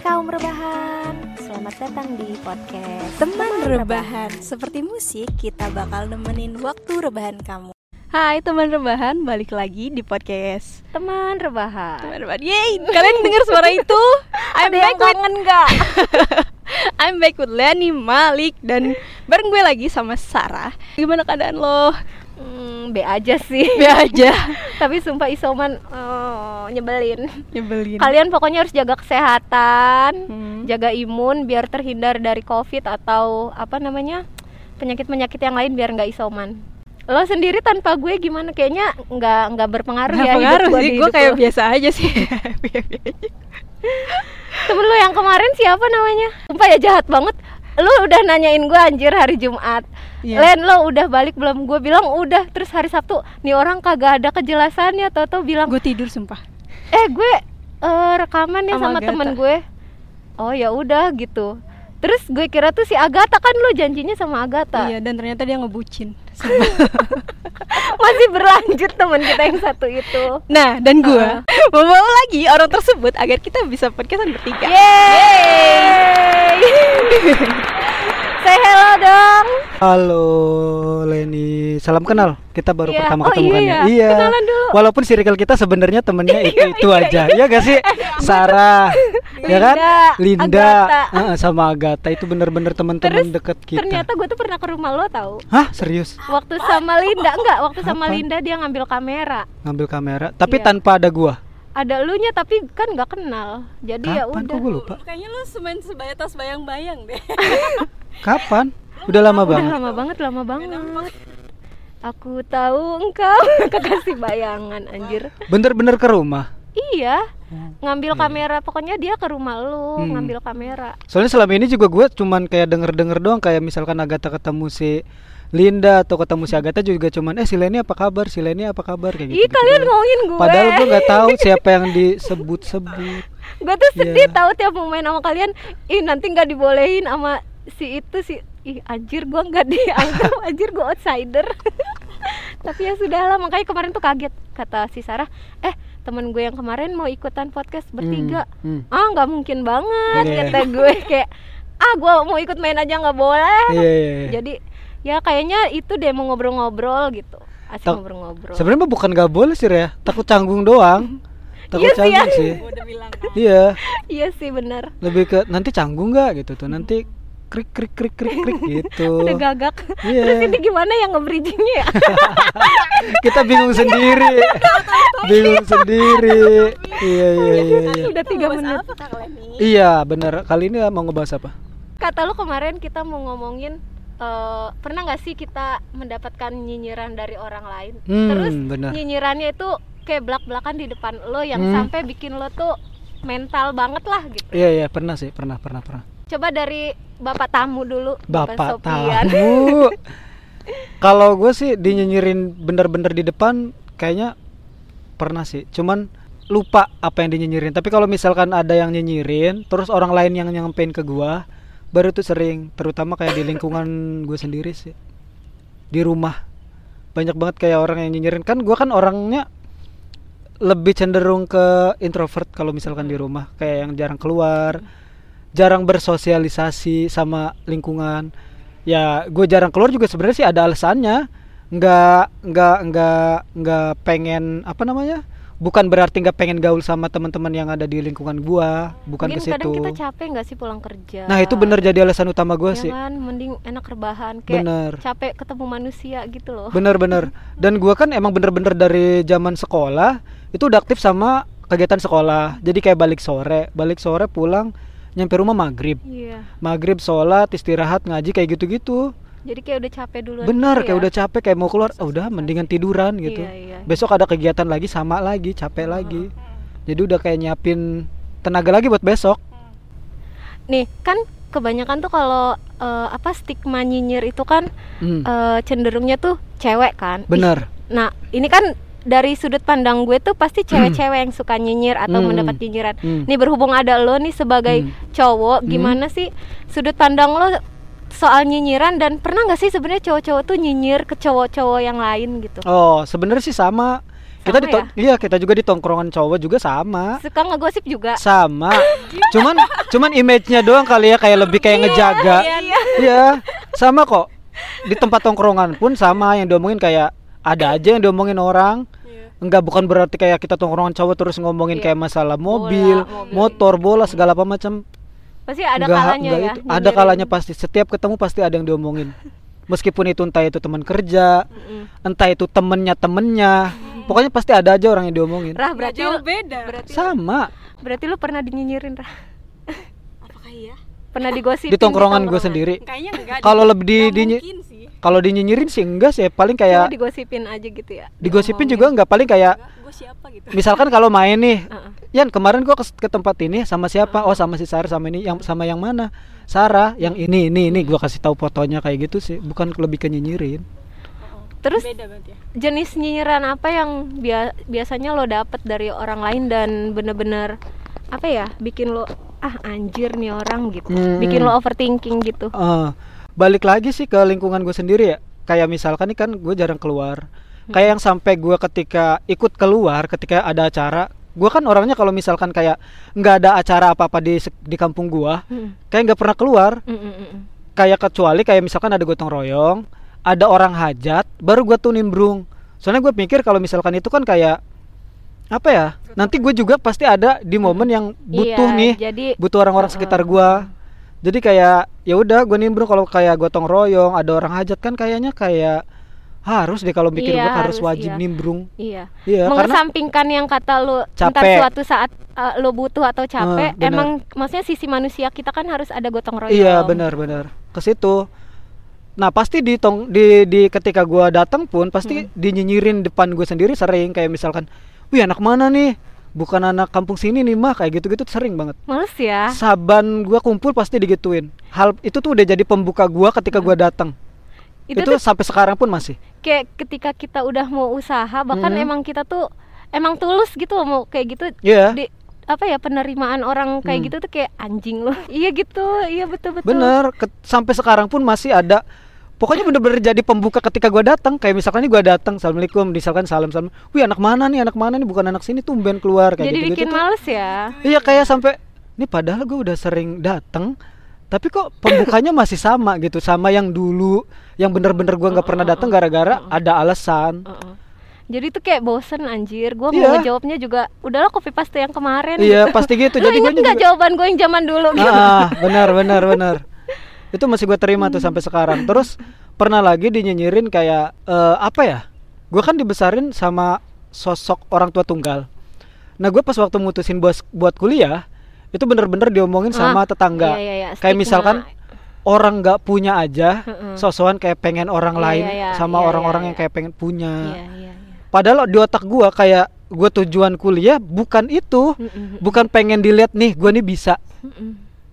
kaum rebahan, selamat datang di podcast Teman rebahan, seperti musik kita bakal nemenin waktu rebahan kamu. Hai teman rebahan, balik lagi di podcast Teman rebahan. Teman rebahan. Yeay, kalian dengar suara itu? I'm Ada back yang with kangen nggak? I'm back with Lenny Malik dan bareng gue lagi sama Sarah. Gimana keadaan lo? Hmm, B aja sih. Be aja. Tapi sumpah isoman oh, nyebelin. Nyebelin. Kalian pokoknya harus jaga kesehatan, Hmm. jaga imun biar terhindar dari covid atau apa namanya penyakit-penyakit yang lain biar nggak isoman. Lo sendiri tanpa gue gimana? Kayaknya nggak nggak berpengaruh Nggak ya hidup pengaruh gua sih, gue hidup kayak lo. biasa aja sih. Temen lo yang kemarin siapa namanya? Sumpah ya jahat banget. Lu udah nanyain gue anjir hari Jumat. Iya. Len lo udah balik belum? Gue bilang udah. Terus hari Sabtu nih orang kagak ada kejelasannya. Toto bilang gue tidur sumpah. eh gue eh, rekaman nih Sama sama, Agatha. temen gue. Oh ya udah gitu. Terus gue kira tuh si Agatha kan lo janjinya sama Agatha. Iya, dan ternyata dia ngebucin. Masih berlanjut temen kita yang satu itu. Nah, dan gue membawa lagi orang tersebut agar kita bisa podcastan bertiga. Yeay. Say hello dong. Halo Leni, salam kenal. Kita baru Iya. pertama Oh, ketemu kan iya ya. ya. Kenalan dulu. Iya, Walaupun circle kita sebenarnya temennya itu itu aja. Iya gak sih? Sarah, ya kan? Linda, Agatha. Heeh, sama Agatha itu bener-bener teman-teman deket kita. Ternyata gue tuh pernah ke rumah lo tahu. Hah, serius? Waktu sama Linda enggak, waktu sama? Linda dia ngambil kamera. Ngambil kamera, tapi Iya. tanpa ada gua. Ada lu nya tapi kan nggak kenal. Jadi ya udah. kok gua lupa? Kayaknya lu semen sebatas bayang-bayang deh. Kapan? Udah lama Udah banget. lama banget, lama banget. Aku tahu engkau kekasih bayangan anjir. Bener-bener ke rumah. Iya, Oh, ngambil iya. kamera pokoknya dia ke rumah lu Hmm. ngambil kamera. Soalnya selama ini juga gue cuman kayak denger-denger doang kayak misalkan Agatha ketemu si Linda atau ketemu si Agatha juga cuman eh si Leni apa kabar si Leni apa kabar kayak gitu. Ih, kalian ngomongin gue. Padahal gue nggak tahu siapa yang disebut-sebut. gue tuh sedih Iya. tahu tiap mau main sama kalian ih nanti nggak dibolehin sama si itu si ih anjir gue nggak dianggap anjir gue outsider tapi ya sudah lah makanya kemarin tuh kaget kata si Sarah eh temen gue yang kemarin mau ikutan podcast bertiga Hmm, ah nggak mungkin banget Iya. kata gue kayak ah gue mau ikut main aja nggak boleh Iya iya. iya. jadi ya kayaknya itu deh mau ngobrol-ngobrol gitu asik Tak- ngobrol-ngobrol Sebenarnya mah bukan gak boleh sih ya, takut canggung doang. Takut Iya sih ya. canggung sih. udah bilang Iya, iya sih bener lebih ke nanti canggung nggak gitu tuh. Nanti krik krik krik krik krik gitu. udah gagak Iya. terus ini gimana yang nge-bridgingnya ya Kita bingung sendiri. bingung sendiri. Iya iya iya. iya. udah tiga menit apa Kak Leni? Iya bener Kali ini mau ngebahas apa? kata lu kemarin kita mau ngomongin eh, pernah nggak sih kita mendapatkan nyinyiran dari orang lain Hmm, terus benar. nyinyirannya itu kayak belak belakan di depan lo yang Hmm. sampai bikin lo tuh mental banget lah gitu Iya iya pernah sih pernah pernah pernah. coba dari bapak tamu dulu Bapak tamu. Kalau gue sih dinyinyirin bener-bener di depan kayaknya pernah sih. Cuman lupa apa yang dinyinyirin. Tapi kalau misalkan ada yang nyinyirin, terus orang lain yang nyampein ke gua, baru tuh sering. Terutama kayak di lingkungan gue sendiri sih. Di rumah banyak banget kayak orang yang nyinyirin. Kan gua kan orangnya lebih cenderung ke introvert kalau misalkan di rumah, kayak yang jarang keluar, jarang bersosialisasi sama lingkungan. Ya, gue jarang keluar juga sebenarnya sih ada alasannya. Nggak nggak nggak nggak pengen apa namanya? Bukan berarti nggak pengen gaul sama teman-teman yang ada di lingkungan gua, bukan ke kadang situ. kita capek nggak sih pulang kerja Nah, itu bener jadi alasan utama gua ya sih. kan mending enak rebahan kayak Bener. capek ketemu manusia gitu loh Bener-bener. Dan gua kan emang bener-bener dari zaman sekolah itu udah aktif sama kegiatan sekolah. Jadi kayak balik sore, balik sore pulang nyampe rumah maghrib. iya Maghrib sholat, istirahat, ngaji kayak gitu-gitu. Jadi kayak udah capek duluan Bener, gitu kayak ya. udah capek, kayak mau keluar, oh, udah mendingan tiduran gitu. Iya, iya. Besok ada kegiatan lagi, sama lagi, capek lagi. Jadi udah kayak nyiapin tenaga lagi buat besok. nih kan kebanyakan tuh kalau eh, apa stigma nyinyir itu kan Hmm, eh, cenderungnya tuh cewek kan Ih, bener. nah ini kan dari sudut pandang gue tuh pasti cewek-cewek yang suka nyinyir atau Hmm. mendapat nyinyiran Hmm. nih berhubung ada lo nih sebagai Hmm. cowok Hmm. gimana sih sudut pandang lo soal nyinyiran dan pernah nggak sih sebenarnya cowok-cowok tuh nyinyir ke cowok-cowok yang lain gitu Oh, sebenarnya sih sama. Sama kita di to- iya kita juga di tongkrongan cowok juga sama Suka ngegosip juga. sama cuman cuman image-nya doang kali ya kayak lebih kayak ngejaga iya sama kok di tempat tongkrongan pun sama yang diomongin kayak ada aja yang diomongin orang Enggak bukan berarti kayak kita tongkrongan cowok terus ngomongin Iya. kayak masalah mobil, mobil. motor, bola segala apa macam. Pasti ada Enggak- kalanya enggak ya. itu. Ada kalanya pasti. Setiap ketemu pasti ada yang diomongin. Meskipun itu entah itu teman kerja, Mm-mm. entah itu temennya temennya, pokoknya pasti ada aja orang yang diomongin. Rah berarti lu, beda. berarti Sama berarti lu pernah dinyinyirin Rah. Apakah iya? Pernah digosipin di tongkrongan gue sendiri. Kayaknya enggak. Kalau lebih di, sih. kalau dinyinyirin sih enggak sih, paling Cuma kayak digosipin aja gitu ya. digosipin juga enggak paling kayak Gue siapa gitu. misalkan kalau main nih Heeh. Yan kemarin gua ke, ke tempat ini sama siapa? Oh sama si Sarah sama ini yang sama yang mana? Sarah yang ini ini ini gua kasih tahu fotonya kayak gitu sih, bukan lebih ke nyinyirin. Terus Beda berarti ya. jenis nyinyiran apa yang bia- biasanya lo dapet dari orang lain dan bener-bener apa ya bikin lo ah anjir nih orang gitu Hmm. bikin lo overthinking gitu Eh, balik lagi sih ke lingkungan gue sendiri ya. Kayak misalkan nih kan gue jarang keluar. Kayak yang sampai gua ketika ikut keluar ketika ada acara, gua kan orangnya kalau misalkan kayak nggak ada acara apa apa di di kampung gua, Mm, kayak nggak pernah keluar. mm, mm, mm, mm. kayak kecuali kayak misalkan ada gotong royong ada orang hajat baru gua tuh nimbrung. Soalnya gue pikir kalau misalkan itu kan kayak apa ya nanti gue juga pasti ada di momen yang butuh Iya, nih jadi butuh orang-orang sekitar gua. Jadi kayak ya udah gue nimbrung kalau kayak gotong royong ada orang hajat kan kayaknya kayak harus deh kalau mikir Iya, gue harus harus, wajib iya. nimbrung iya iya karena mengesampingkan yang kata lo ntar Capek. suatu saat uh, lo butuh atau capek bener. emang maksudnya sisi manusia kita kan harus ada gotong royong Iya benar-benar ke situ. Nah pasti di tong di, di ketika gua datang pun pasti Hmm. dinyinyirin depan gue sendiri sering kayak misalkan, wih anak mana nih? Bukan anak kampung sini nih mah kayak gitu-gitu sering banget. males ya Saban gua kumpul pasti digituin. Hal itu tuh udah jadi pembuka gua ketika gua datang. Itu, Itu, tuh sampai sekarang pun masih. kayak ketika kita udah mau usaha bahkan Mhm. emang kita tuh emang tulus gitu loh mau kayak gitu Iya. di apa ya penerimaan orang kayak Hmm. gitu tuh kayak anjing loh iya gitu iya betul betul Bener, ke- sampai sekarang pun masih ada. Pokoknya bener-bener jadi pembuka ketika gua datang. Kayak misalkan nih gua datang, assalamualaikum, misalkan salam salam. Wih anak mana nih, anak mana nih, bukan anak sini tumben keluar kayak jadi gitu-gitu bikin tuh. males ya Iya kayak sampai ini padahal gue udah sering datang tapi kok pembukanya masih sama gitu sama yang dulu yang bener-bener gue nggak pernah datang gara-gara ada alasan. Heeh. jadi tuh kayak bosen anjir. Gua Iya. mau ngejawabnya juga udahlah copy paste yang kemarin. Iya gitu. pasti gitu. Lu jadi gue nggak jawaban gue yang zaman dulu gitu? ah benar benar benar. Itu masih gue terima tuh sampai sekarang. Terus pernah lagi dinyinyirin kayak eh, apa ya? Gue kan dibesarin sama sosok orang tua tunggal. Nah gue pas waktu mutusin buat buat kuliah itu bener-bener diomongin sama Ah, tetangga. iya, iya, iya, kayak misalkan orang nggak punya aja Heeh. sosokan kayak pengen orang Iya, lain iya, sama iya, orang-orang iya, yang iya. kayak pengen punya. Iya iya padahal di otak gua kayak gua tujuan kuliah bukan itu. Mm-mm. bukan pengen dilihat nih gua nih bisa.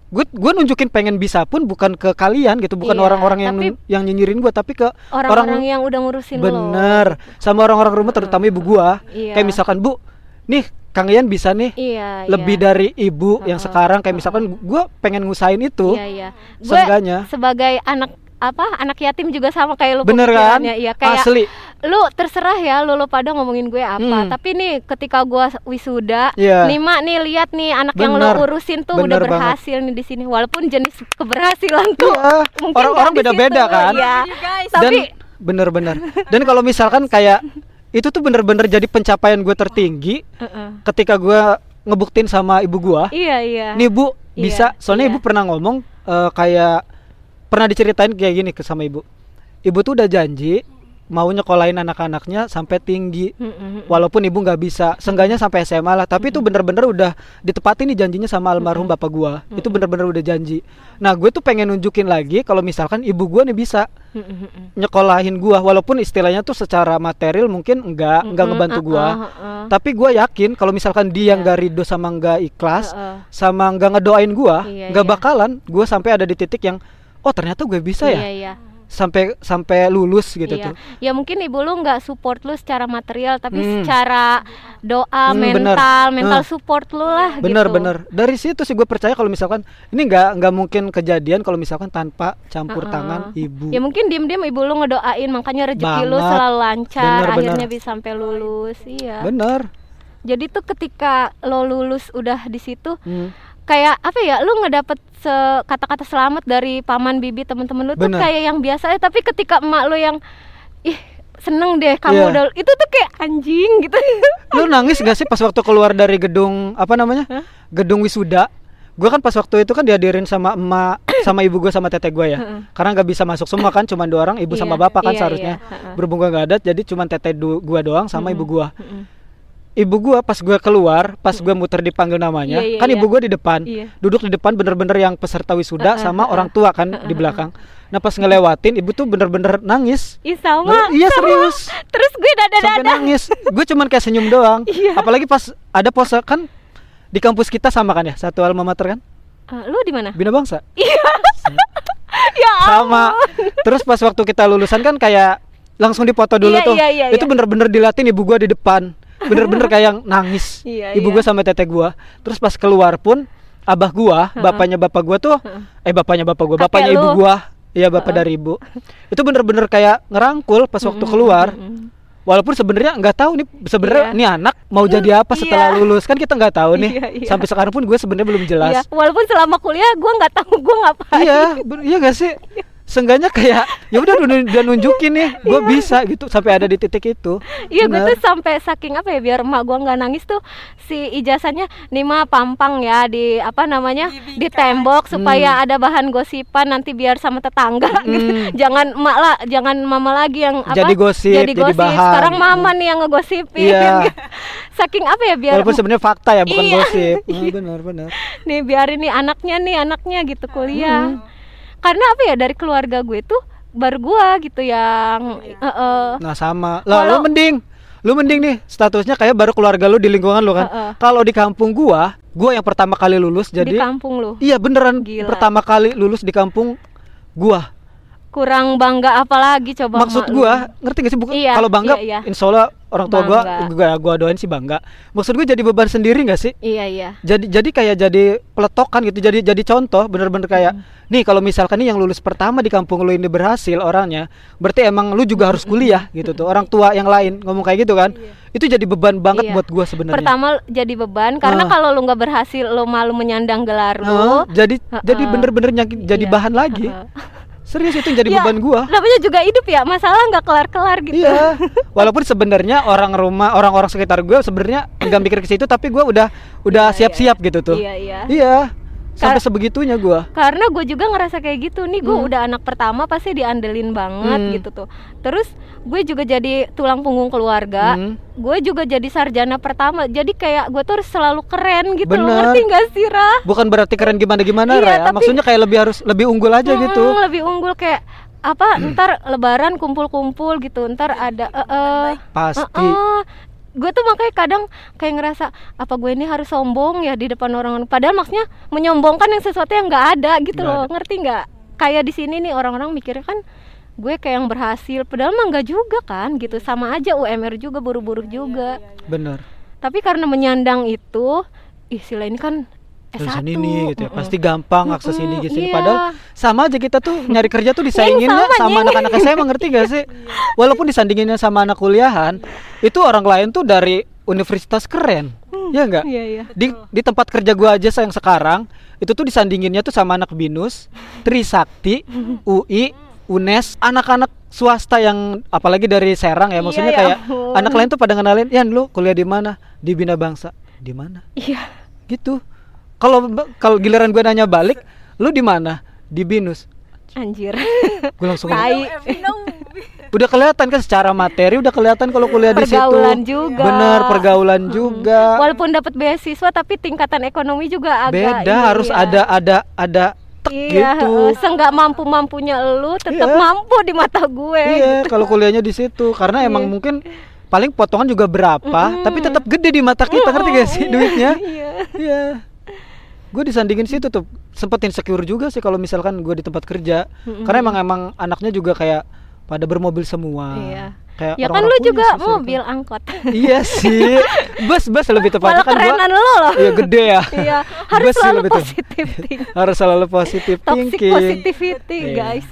Gue gue nunjukin pengen bisa pun bukan ke kalian gitu bukan Iya, orang-orang yang yang nyinyirin gua tapi ke orang-orang yang udah ngurusin lo. Bener. Sama orang-orang rumah terutama ibu gua. Iya. kayak misalkan bu nih Kang Ian bisa nih iya lebih iya. dari ibu yang Heeh, sekarang kayak misalkan gua pengen ngusain itu Iya iya. Gue sebagai anak apa anak yatim juga sama kayak lu bener kan. Iya kayak asli lu terserah ya lu, lu pada ngomongin gue apa. Hmm. Tapi nih ketika gua wisuda, Iya. nih mak nih lihat nih anak yang Bener. lu urusin tuh udah Bener banget. berhasil nih di sini. Walaupun jenis keberhasilan tuh Iya, mungkin orang-orang beda-beda kan. Iya. Iya, guys. Tapi dan bener-bener dan kalau misalkan kayak itu tuh bener-bener jadi pencapaian gue tertinggi Heeh. ketika gue ngebuktiin sama ibu gua Iya iya. nih bu Iya, bisa soalnya iya. ibu pernah ngomong eh, kayak pernah diceritain kayak gini ke sama ibu ibu tuh udah janji mau nyekolahin anak-anaknya sampai tinggi walaupun ibu nggak bisa seenggaknya sampai SMA lah tapi itu bener-bener udah ditepati nih janjinya sama almarhum bapak gua itu bener-bener udah janji nah gue tuh pengen nunjukin lagi kalau misalkan ibu gua nih bisa Mm-mm. nyekolahin gua walaupun istilahnya tuh secara material mungkin enggak enggak Mm-mm, ngebantu gua uh-uh, uh-uh. tapi gua yakin kalau misalkan dia Iya. nggak ridho sama nggak ikhlas Uh-uh. sama nggak ngedoain gua Iya, nggak iya. bakalan gua sampai ada di titik yang oh ternyata gue bisa ya Iya iya. Sampai sampai lulus gitu iya. tuh. Ya mungkin ibu lu nggak support lu secara material tapi Hmm. secara doa, Hmm, bener. mental, mental Hmm. support lu lah Bener gitu. bener. Dari situ sih gue percaya kalau misalkan ini nggak nggak mungkin kejadian kalau misalkan tanpa campur Uh-uh. tangan ibu. Ya mungkin diem-diem ibu lu ngedoain makanya rezeki lu Banget. selalu lancar, Bener, bener. akhirnya bisa sampai lulus. Iya. Bener. Jadi tuh ketika lo lulus udah di situ Hmm. kayak apa ya lu ngedapet se- kata-kata selamat dari paman bibi temen-temen lu tuh kayak yang biasa aja tapi ketika emak lu yang ih seneng deh kamu Iya. udah itu tuh kayak anjing gitu Lu nangis gak sih pas waktu keluar dari gedung apa namanya? Hah? Gedung wisuda. Gue kan pas waktu itu kan dihadirin sama emak, sama ibu gue sama teteh gue ya. Karena nggak bisa masuk semua kan, cuma dua orang, ibu sama Iya, bapak kan iya, seharusnya. iya, heeh. Berhubung gue nggak ada, jadi cuma teteh du- gua doang sama ibu gua. Mm-mm. Ibu gua pas gua keluar, pas gua muter dipanggil namanya, Iya, iya, kan iya. ibu gua di depan, Iya. duduk di depan bener-bener yang peserta wisuda Heeh, sama heeh. orang tua kan di belakang. Nah pas ngelewatin, ibu tuh bener-bener nangis. Ih sama, Iya, sama. serius. Terus gue dada sampai nangis gue cuman kayak senyum doang Iya. apalagi pas ada pose kan di kampus kita sama kan ya satu alma mater kan lu di mana? bina bangsa Ya sama terus pas waktu kita lulusan kan kayak langsung dipoto dulu Iya, tuh iya, iya, itu iya. bener-bener dilatin ibu gua di depan bener-bener kayak yang nangis Iya, ibu iya. gua sama teteh gua terus pas keluar pun abah gua bapaknya bapak gua tuh eh bapaknya bapak Kakek bapaknya ibu gua iya bapak dari ibu itu bener-bener kayak ngerangkul pas waktu keluar. Walaupun sebenarnya nggak tahu nih sebenarnya Iya. nih anak mau jadi apa setelah Iya. lulus kan kita nggak tahu nih. Iya, iya. Sampai sekarang pun gue sebenarnya belum Iya, jelas. walaupun selama kuliah gue nggak tahu gue ngapain. Iya, iya gak sih? Seenggaknya kayak ya udah udah nunjukin nih, gue bisa gitu sampai ada di titik itu. Iya gue tuh sampai saking apa ya biar emak gue nggak nangis tuh si ijazahnya nih mah pampang ya di apa namanya di tembok supaya ada bahan gosipan nanti biar sama tetangga gitu. jangan emak lah jangan mama lagi yang apa Jadi gosip, jadi jadi gosip bahan. sekarang mama nih yang ngegosipin Iya. saking apa ya biar Walaupun sebenarnya fakta ya bukan Iya. gosip. Hmm, benar benar. nih biarin nih anaknya nih anaknya gitu kuliah Hmm. Karena apa ya dari keluarga gue tuh baru gua gitu yang Iya. eh, eh, Nah sama. Lah lu mending lu mending nih statusnya kayak baru keluarga lu di lingkungan lu kan. Heeh. Kalau di kampung gua, gua yang pertama kali lulus di jadi kampung lu Iya beneran Gila. pertama kali lulus di kampung gua. Kurang bangga apalagi coba maksud gua ngerti gak sih bukan Iya, kalau bangga iya, iya. insya Allah orang tua gua Bangga. gua gua doain sih bangga maksud gua jadi beban sendiri gak sih iya iya jadi jadi kayak jadi peletokan gitu jadi jadi contoh bener-bener kayak nih kalau misalkan nih yang lulus pertama di kampung lu ini berhasil orangnya berarti emang lu juga harus kuliah gitu tuh orang tua yang lain ngomong kayak gitu kan itu jadi beban banget Iya. buat gua sebenarnya pertama jadi beban karena Ah. kalau lu nggak berhasil lu malu menyandang gelar lu jadi jadi Heeh. bener-bener nyaki- jadi Iya. bahan lagi Heeh. Serius itu yang jadi Ya, beban gua namanya juga hidup ya masalah nggak kelar-kelar gitu Iya. Walaupun sebenarnya orang rumah, orang-orang sekitar gue sebenarnya enggak mikir ke situ, tapi gue udah udah siap-siap gitu tuh. iya iya Iya. Sampai Kar- sebegitunya gue. karena gue juga ngerasa kayak gitu nih gue Hmm. udah anak pertama pasti diandelin banget Hmm. gitu tuh terus gue juga jadi tulang punggung keluarga Hmm. gue juga jadi sarjana pertama jadi kayak gue tuh harus selalu keren gitu loh Bener. ngerti gak sih Rah? Bukan berarti keren gimana-gimana Iya, Ra, ya. tapi- Maksudnya kayak lebih harus lebih unggul aja Hmm, gitu. lebih unggul kayak apa ntar lebaran kumpul-kumpul gitu ntar ada eh, eh, Pasti. Gue tuh makanya kadang kayak ngerasa apa gue ini harus sombong ya di depan orang? Padahal maksudnya menyombongkan yang sesuatu yang nggak ada gitu Nggak loh. ada. ngerti nggak? Kayak di sini nih orang-orang mikirnya kan gue kayak yang berhasil. Padahal mah nggak juga kan gitu. Sama aja UMR juga buru-buru juga. Bener. tapi karena menyandang itu istilah ini kan S1 Lulusan ini gitu ya. Pasti gampang akses ini gitu iya. Padahal sama aja kita tuh nyari kerja tuh disaingin sama, sama anak-anak SMA ngerti gak sih? Walaupun disandinginnya sama anak kuliahan, itu orang lain tuh dari universitas keren. Ya enggak? iya iya di di tempat kerja gua aja yang sekarang itu tuh disandinginnya tuh sama anak binus Trisakti UI UNES anak-anak swasta yang apalagi dari Serang ya maksudnya ya kayak ampun. anak lain tuh pada ngenalin Yan lu kuliah di mana di Bina Bangsa di mana iya gitu kalau kalau giliran gue nanya balik lu di mana? Di binus. Anjir. Gue langsung tai. Udah kelihatan kan secara materi udah kelihatan kalau kuliah di situ. Pergaulan juga. bener pergaulan juga. Walaupun dapat beasiswa tapi tingkatan ekonomi juga agak beda ini harus ya. ada ada ada Iya, gitu. seenggak mampu-mampunya lu tetap Iya. mampu di mata gue. iya kalau kuliahnya di situ. Karena emang Iya. mungkin paling potongan juga berapa Mm-mm. tapi tetap gede di mata kita. Ngerti gak sih duitnya? Iya. iya gue disandingin situ tuh sempet insecure juga sih kalau misalkan gue di tempat kerja Mm-mm. karena emang emang anaknya juga kayak pada bermobil semua Iya. kayak Ya kan orang-orang lu punya juga sih, mobil angkot. iya sih bus bus lebih tepatnya Malah kan gua kerenan lo loh. iya gede ya Iya, harus Gua sih selalu positif harus selalu positif Toxic thinking positivity, Iya. guys.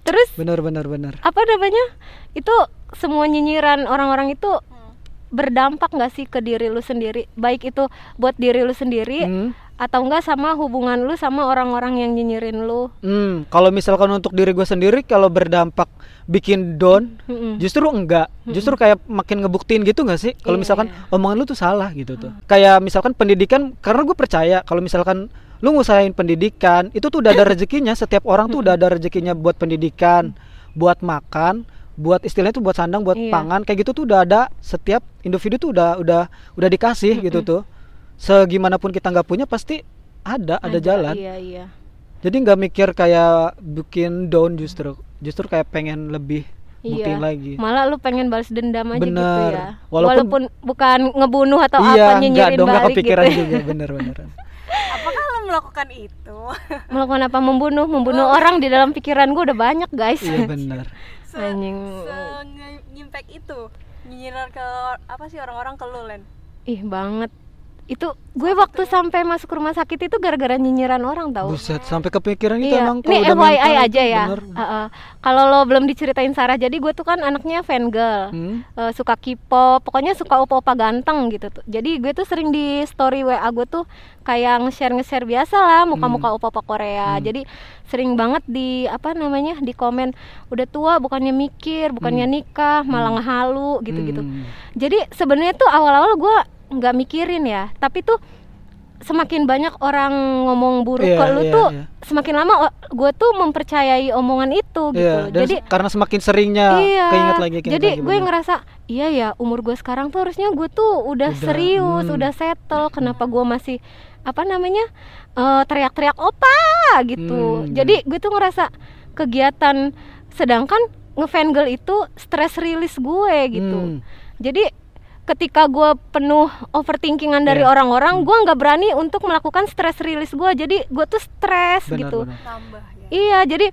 Terus benar benar benar apa namanya? Itu semua nyinyiran orang-orang itu berdampak nggak sih ke diri lu sendiri? Baik itu buat diri lu sendiri Hmm. Atau enggak sama hubungan lu sama orang-orang yang nyinyirin lu? Hmm, kalau misalkan untuk diri gue sendiri kalau berdampak bikin down, Mm-mm. justru enggak. Justru kayak makin ngebuktiin gitu nggak sih? Kalau Iya, misalkan iya. omongan lu tuh salah gitu tuh. Kayak misalkan pendidikan, karena gue percaya kalau misalkan lu ngusahain pendidikan, itu tuh udah ada rezekinya. Setiap orang tuh udah ada rezekinya buat pendidikan, buat makan, buat istilahnya tuh buat sandang, buat Iya. pangan. Kayak gitu tuh udah ada. Setiap individu tuh udah udah udah dikasih gitu tuh. Segimanapun kita nggak punya pasti ada, ada, jalan. Iya, iya. Jadi nggak mikir kayak bikin down justru, justru kayak pengen lebih Iya. lagi. Malah lu pengen balas dendam aja gitu Bener. ya. Walaupun- Walaupun, bukan ngebunuh atau iya, apa nyinyirin dong nggak balik kepikiran gitu. juga bener-bener. Apakah lo melakukan itu? Melakukan apa membunuh, membunuh orang di dalam pikiran gue udah banyak, guys. iya bener. Se, Anjing. se ngimpact itu nyinyiran ke apa sih orang-orang ke lo Len? Ih, banget. Itu gue waktu sampai masuk rumah sakit itu gara-gara nyinyiran orang tau. Buset, sampai kepikiran itu Iya, emang ini FYI aja ya. bener. Heeh. Kalau lo belum diceritain Sarah, jadi gue tuh kan anaknya fan girl. Hmm? Eh, suka K-pop, pokoknya suka opa-opa ganteng gitu tuh. Jadi gue tuh sering di story WA gue tuh kayak nge-share nge-share biasa lah muka-muka opa-opa Korea. Hmm. Jadi sering banget di apa namanya di komen udah tua bukannya mikir, bukannya nikah, malah ngehalu gitu-gitu. Hmm. Jadi sebenarnya tuh awal-awal gue nggak mikirin ya, tapi tuh semakin banyak orang ngomong buruk Iya, ke lu iya, tuh iya. semakin lama gue tuh mempercayai omongan itu gitu. Iya, dan Jadi karena semakin seringnya iya. keinget lagi keinget Jadi lagi, gue ngerasa iya ya umur gue sekarang tuh harusnya gue tuh udah, Udah, serius, hmm. udah settle. Kenapa gue masih apa namanya eh, teriak-teriak opa gitu. Hmm, Jadi gue tuh ngerasa kegiatan sedangkan ngefan girl itu stress release gue gitu. Hmm. Jadi ketika gue penuh overthinkingan dari Iya. orang-orang, gue nggak berani untuk melakukan stress release gue. Jadi gue tuh stres gitu. benar. Tambah ya. Iya, jadi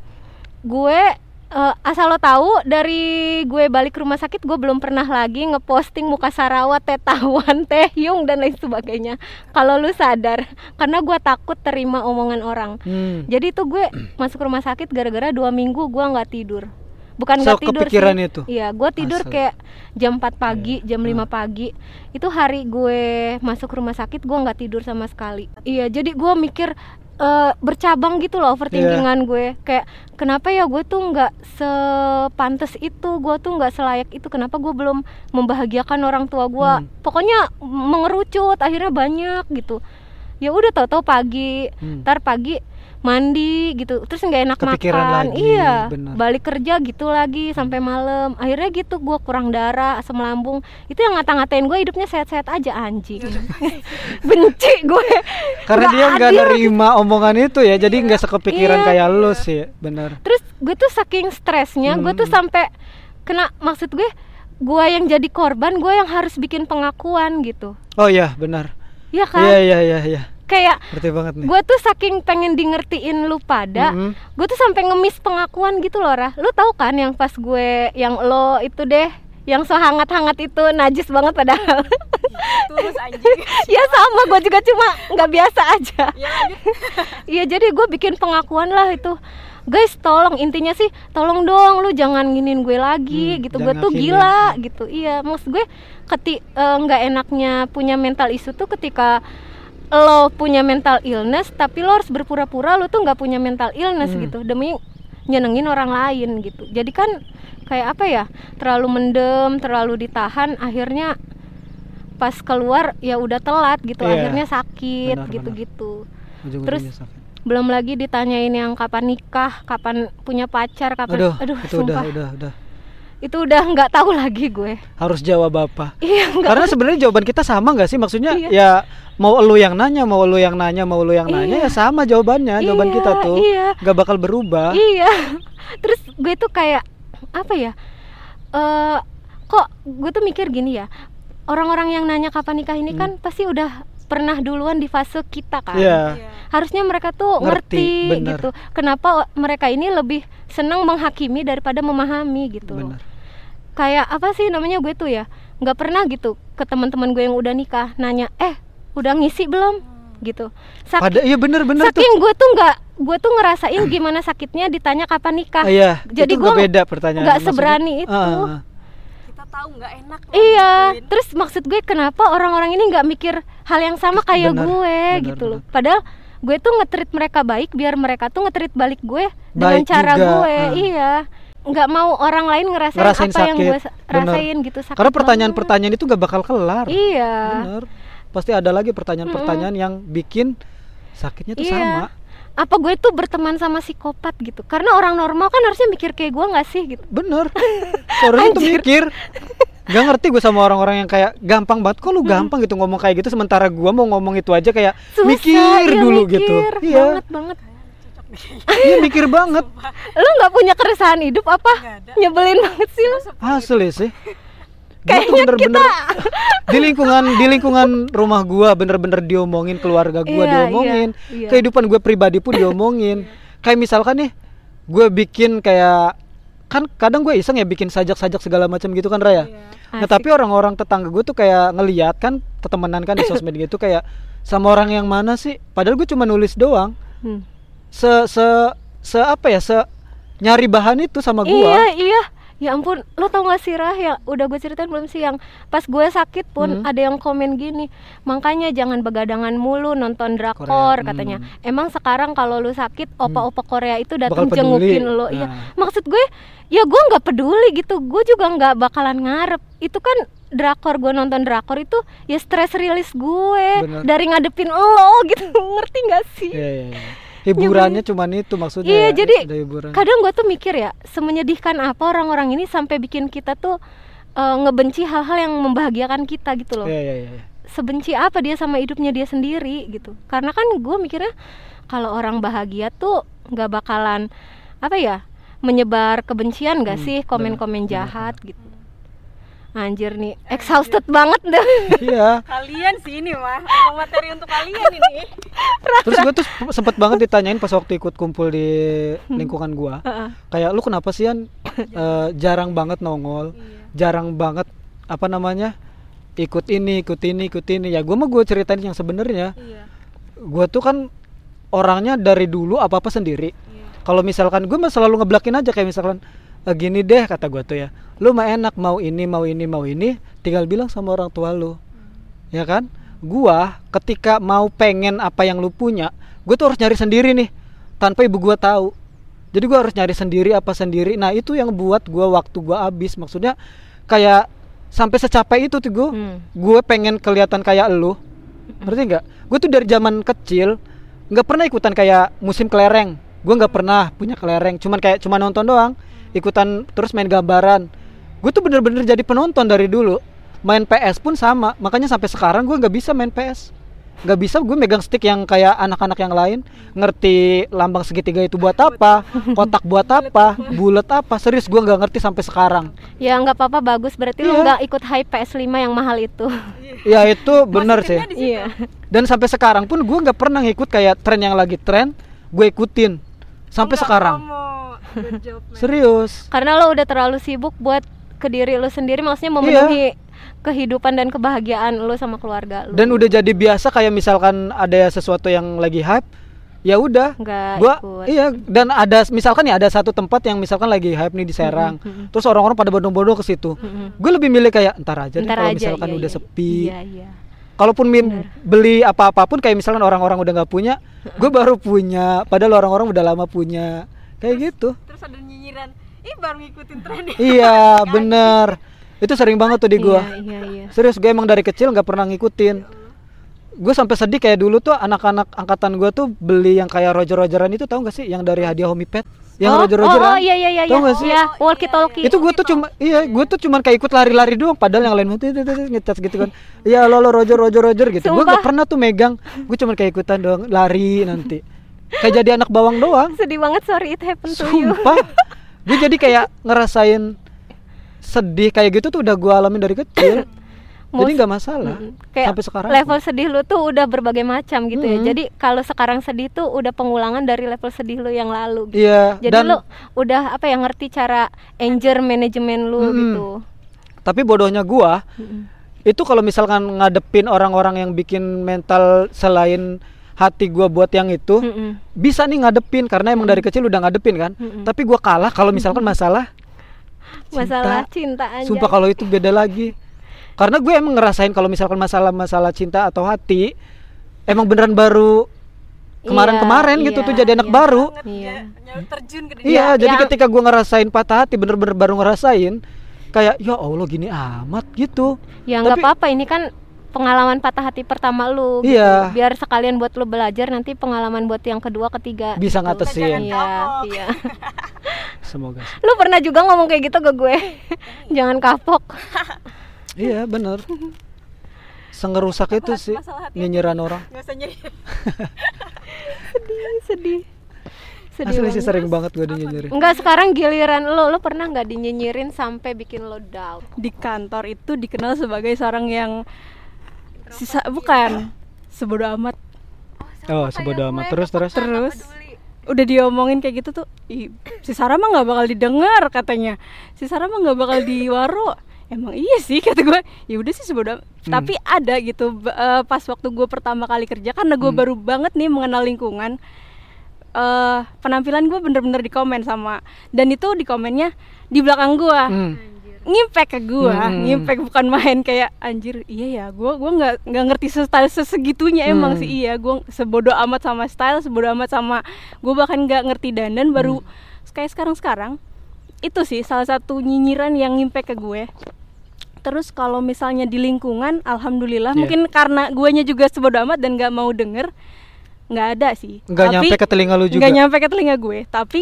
gue eh, asal lo tahu dari gue balik ke rumah sakit gue belum pernah lagi ngeposting muka Sarawat, Teh Tawan, Teh Yung dan lain sebagainya. Kalau lu sadar, karena gue takut terima omongan orang. Hmm. Jadi itu gue masuk rumah sakit gara-gara dua minggu gue nggak tidur. Bukan So, nggak tidur kepikiran sih. itu? Iya, gue tidur Asli. kayak jam 4 pagi, Iya. jam 5 pagi. Itu hari gue masuk rumah sakit gue nggak tidur sama sekali. Iya, jadi gue mikir eh, bercabang gitu loh overthinkingan Iya. gue. Kayak kenapa ya gue tuh nggak sepantas itu, gue tuh nggak selayak itu. Kenapa gue belum membahagiakan orang tua gue? Hmm. Pokoknya mengerucut, akhirnya banyak gitu. Ya udah tahu-tahu pagi, Hmm. ntar pagi mandi gitu terus nggak enak Kepikiran makan lagi, iya benar. balik kerja gitu lagi sampai malam akhirnya gitu gua kurang darah asam lambung itu yang ngata-ngatain gue hidupnya sehat-sehat aja anjing benci gue Karena dia nggak nerima omongan itu ya, jadi nggak sekepikiran Iya. kayak lu sih, bener. terus gue tuh saking stresnya gue tuh Hmm. sampai kena maksud gue gue yang jadi korban gue yang harus bikin pengakuan gitu Oh iya, benar. ya kan Iya iya iya iya. Kayak Ngerti banget nih. gue tuh saking pengen di ngertiin lu pada Mm-mm. gue tuh sampai ngemis pengakuan gitu loh Rah lu tahu kan yang pas gue yang lo itu deh yang so hangat-hangat itu najis banget padahal Tulus anjing. ya sama gue juga cuma nggak biasa aja ya. Iya jadi gue bikin pengakuan lah itu Guys tolong intinya sih tolong dong lu jangan nginin gue lagi Hmm, gitu gue tuh gila gitu iya maksud gue keti eh, nggak enaknya punya mental isu tuh ketika lo punya mental illness tapi lo harus berpura-pura lo tuh nggak punya mental illness Hmm. gitu demi nyenengin orang lain gitu jadi kan kayak apa ya terlalu mendem terlalu ditahan akhirnya pas keluar ya udah telat gitu Iya. akhirnya sakit gitu-gitu terus sakit. belum lagi ditanyain yang kapan nikah, kapan punya pacar, kapan Aduh, itu sumpah. udah udah udah Itu udah nggak tahu lagi gue. harus jawab apa? Iya. Karena sebenarnya jawaban kita sama nggak sih? Maksudnya Iya. ya mau lu yang nanya, mau lu yang nanya, mau lu yang nanya Iya. ya sama jawabannya. Jawaban Iya, kita tuh iya. nggak bakal berubah. Iya. Terus gue tuh kayak apa ya? Eh kok gue tuh mikir gini ya. Orang-orang yang nanya kapan nikah ini Hmm. kan pasti udah pernah duluan di fase kita kan Iya. harusnya mereka tuh Ngerti, ngerti, bener. gitu kenapa mereka ini lebih senang menghakimi daripada memahami gitu Bener. Kayak apa sih namanya gue tuh ya nggak pernah gitu ke teman-teman gue yang udah nikah nanya eh udah ngisi belum gitu Sak- Pada iya bener-bener tuh. saking gue tuh nggak gue tuh ngerasain gimana sakitnya ditanya kapan nikah Ah, iya, jadi nggak beda pertanyaan. nggak seberani itu. Ah, ah. Kita tahu nggak enak. Iya, digituin. terus maksud gue kenapa orang-orang ini nggak mikir hal yang sama kayak Benar, gue benar, gitu loh. Padahal gue tuh nge-treat mereka baik biar mereka tuh nge-treat balik gue dengan Baik cara juga, gue. Iya. Nggak mau orang lain ngerasain, Ngerasain apa yang sakit, gue sa- benar. rasain gitu sakit. Karena pertanyaan-pertanyaan itu nggak bakal kelar. Iya. Bener. Pasti ada lagi pertanyaan-pertanyaan yang bikin sakitnya tuh Iya. sama. Apa gue tuh berteman sama psikopat gitu? Karena orang normal kan harusnya mikir kayak gue nggak sih gitu. Bener. Seharusnya tuh mikir. Gak ngerti gue sama orang-orang yang kayak gampang banget kok lu gampang gitu ngomong kayak gitu sementara gua mau ngomong itu aja kayak Susah, mikir iya, dulu mikir. gitu. Iya. Banget banget. Iya mikir banget. Lu nggak punya keresahan hidup apa? Nyebelin banget sih lu. Asli sih. Gua tuh Kayaknya bener-bener di lingkungan di lingkungan rumah gua bener-bener diomongin keluarga gua Iya, diomongin iya, iya. kehidupan gue pribadi pun diomongin kayak misalkan nih gue bikin kayak kan kadang gue iseng ya bikin sajak-sajak segala macam gitu kan Raya nah Asik. tapi orang-orang tetangga gue tuh kayak ngeliat kan temenan kan di sosmed gitu kayak sama orang yang mana sih padahal gue cuma nulis doang Hmm. Se se se apa ya se nyari bahan itu sama gua Iya iya Ya ampun, lo tau gak sih Rah yang udah gue ceritain belum sih yang pas gue sakit pun Hmm. ada yang komen gini makanya jangan begadangan mulu nonton drakor Korea, katanya. hmm. Emang sekarang kalau lu sakit opa-opa Korea itu datang jengukin lo. Iya, Nah. maksud gue ya gue nggak peduli gitu. Gue juga nggak bakalan ngarep. Itu kan drakor gue nonton drakor itu ya stress release gue Bener. dari ngadepin lo gitu. Ngerti gak sih? Iya, iya, iya. Hiburannya cuman itu maksudnya Iya, ya, jadi kadang gue tuh mikir ya, semenyedihkan apa orang-orang ini sampai bikin kita tuh eh, ngebenci hal-hal yang membahagiakan kita gitu loh. Iya, iya, iya. Sebenci apa dia sama hidupnya dia sendiri gitu. Karena kan gue mikirnya kalau orang bahagia tuh nggak bakalan apa ya menyebar kebencian gak Hmm, sih komen-komen jahat gitu. Anjir nih, exhausted banget dah. Iya. Kalian sih ini mah emang materi untuk kalian ini. Terus gue tuh sempet banget ditanyain pas waktu ikut kumpul di lingkungan gua. Heeh. Kayak lu kenapa sih An eh, jarang banget nongol, jarang banget apa namanya ikut ini, ikut ini, ikut ini. Ya gua mah gue ceritain yang sebenarnya. Iya. Gua tuh kan orangnya dari dulu apa apa sendiri. Kalau misalkan gue mah selalu ngeblakin aja kayak misalkan "Eh, gini deh kata gua tuh ya, lu mah enak mau ini mau ini mau ini, tinggal bilang sama orang tua lu, ya kan? Gua ketika mau pengen apa yang lu punya, gue tuh harus nyari sendiri nih, tanpa ibu gua tahu. Jadi gua harus nyari sendiri apa sendiri. Nah itu yang buat gua waktu gua habis, maksudnya kayak sampai secapek itu tuh gue, Hmm. gue pengen kelihatan kayak lu, ngerti nggak? Gue tuh dari zaman kecil nggak pernah ikutan kayak musim kelereng. Gue nggak pernah punya kelereng, cuman kayak cuma nonton doang, ikutan terus main gambaran. Gue tuh bener-bener jadi penonton dari dulu. Main PS pun sama, makanya sampai sekarang gue nggak bisa main PS. Nggak bisa gue megang stick yang kayak anak-anak yang lain, ngerti lambang segitiga itu buat apa, kotak buat apa, bulat apa. Serius gue nggak ngerti sampai sekarang. Ya nggak apa-apa bagus berarti lu Iya. nggak ikut hype PS5 yang mahal itu. Ya itu bener sih. Iya. Dan sampai sekarang pun gue nggak pernah ngikut kayak tren yang lagi tren, gue ikutin sampai Enggak, sekarang. job. Serius. Karena lo udah terlalu sibuk buat ke diri lo sendiri maksudnya memenuhi kehidupan dan kebahagiaan lo sama keluarga lo. Dan udah jadi biasa kayak misalkan ada sesuatu yang lagi hype, ya udah. Nggak Gua ikut. iya dan ada misalkan ya ada satu tempat yang misalkan lagi hype nih di Serang. mm-mm. Terus orang-orang pada bodong-bodong ke situ. Mm-mm. Gue lebih milih kayak entar aja deh Ntar kalau misalkan iya, udah iya. sepi. Iya, iya. Kalaupun min beli apa-apapun kayak misalkan orang-orang udah nggak punya, gue baru punya. Padahal orang-orang udah lama punya. Kayak gitu. Terus ada nyinyiran, ih baru ngikutin tren ya." Iya bener Itu sering banget tuh di gua Iya, iya, iya. Serius gue emang dari kecil nggak pernah ngikutin Gue sampai sedih kayak dulu tuh anak-anak angkatan gua tuh beli yang kayak Roger-Rogeran itu tahu gak sih yang dari hadiah Homipet yang oh, Roger-Rogeran oh, oh, iya iya iya. Tahu iya. nggak sih? Iya, walkie talkie. itu gue tuh cuma iya gue tuh cuman kayak ikut lari-lari doang padahal yang lain tuh ngecas gitu kan iya lo lo Roger Roger Roger gitu gue gak pernah tuh megang gue cuman kayak ikutan doang lari nanti kayak jadi anak bawang doang sedih banget sorry it happened to you. Sumpah Gue jadi kayak ngerasain sedih kayak gitu tuh udah gue alamin dari kecil jadi nggak masalah. Kayak sampai sekarang level sedih lu tuh udah berbagai macam gitu ya. Mm-mm. Jadi kalau sekarang sedih tuh udah pengulangan dari level sedih lu yang lalu gitu. iya Jadi dan lu udah apa ya ngerti cara anger manajemen lu Mm-mm. gitu. tapi bodohnya gua Mm-mm. itu kalau misalkan ngadepin orang-orang yang bikin mental selain hati gua buat yang itu Mm-mm. bisa nih ngadepin karena emang dari kecil udah ngadepin kan Mm-mm. tapi gua kalah kalau misalkan masalah Masalah cinta aja. sumpah kalau itu beda lagi karena gue emang ngerasain kalau misalkan masalah-masalah cinta atau hati emang beneran baru kemarin-kemarin Iya, gitu iya, tuh jadi anak iya. baru Iya. terjun ke iya Ya, jadi yang- ketika gua ngerasain patah hati bener-bener baru ngerasain kayak ya allah gini amat gitu Ya nggak apa-apa ini kan pengalaman patah hati pertama lu gitu. Iya. Biar sekalian buat lu belajar nanti pengalaman buat yang kedua, ketiga. bisa gitu. ngatesin Iya, iya. semoga. Lu pernah juga ngomong kayak gitu ke gue. Jangan kapok. iya bener sengerusak itu sih nyinyiran orang nggak usah nyeri sedih, sedih. Sedih asli sih sering banget gue dinyinyirin Enggak sekarang giliran lo, lo pernah nggak dinyinyirin sampai bikin lo down? di kantor itu dikenal sebagai seorang yang sisa bukan sebodoh amat oh sebodo amat terus terus terus udah diomongin kayak gitu tuh "Ih, si Sarah mah nggak bakal didengar katanya si Sarah mah nggak bakal diwaro emang iya sih kata gue ya udah sih sebodoh amat." Hmm. tapi ada gitu eh, pas waktu gue pertama kali kerja karena gue Hmm. baru banget nih mengenal lingkungan eh penampilan gue bener-bener di komen sama dan itu di komennya di belakang gue Hmm. Ngimpek ke gua, Hmm. ngimpek bukan main kayak anjir iya ya gua gua nggak nggak ngerti style sesegitunya emang Hmm. sih iya gua sebodoh amat sama style sebodoh amat sama gua bahkan nggak ngerti dandan baru Hmm. kayak sekarang sekarang itu sih salah satu nyinyiran yang ngimpek ke gue terus kalau misalnya di lingkungan alhamdulillah Iya. mungkin karena guanya juga sebodoh amat dan nggak mau denger nggak ada sih nggak nyampe ke telinga lu juga nggak nyampe ke telinga gue tapi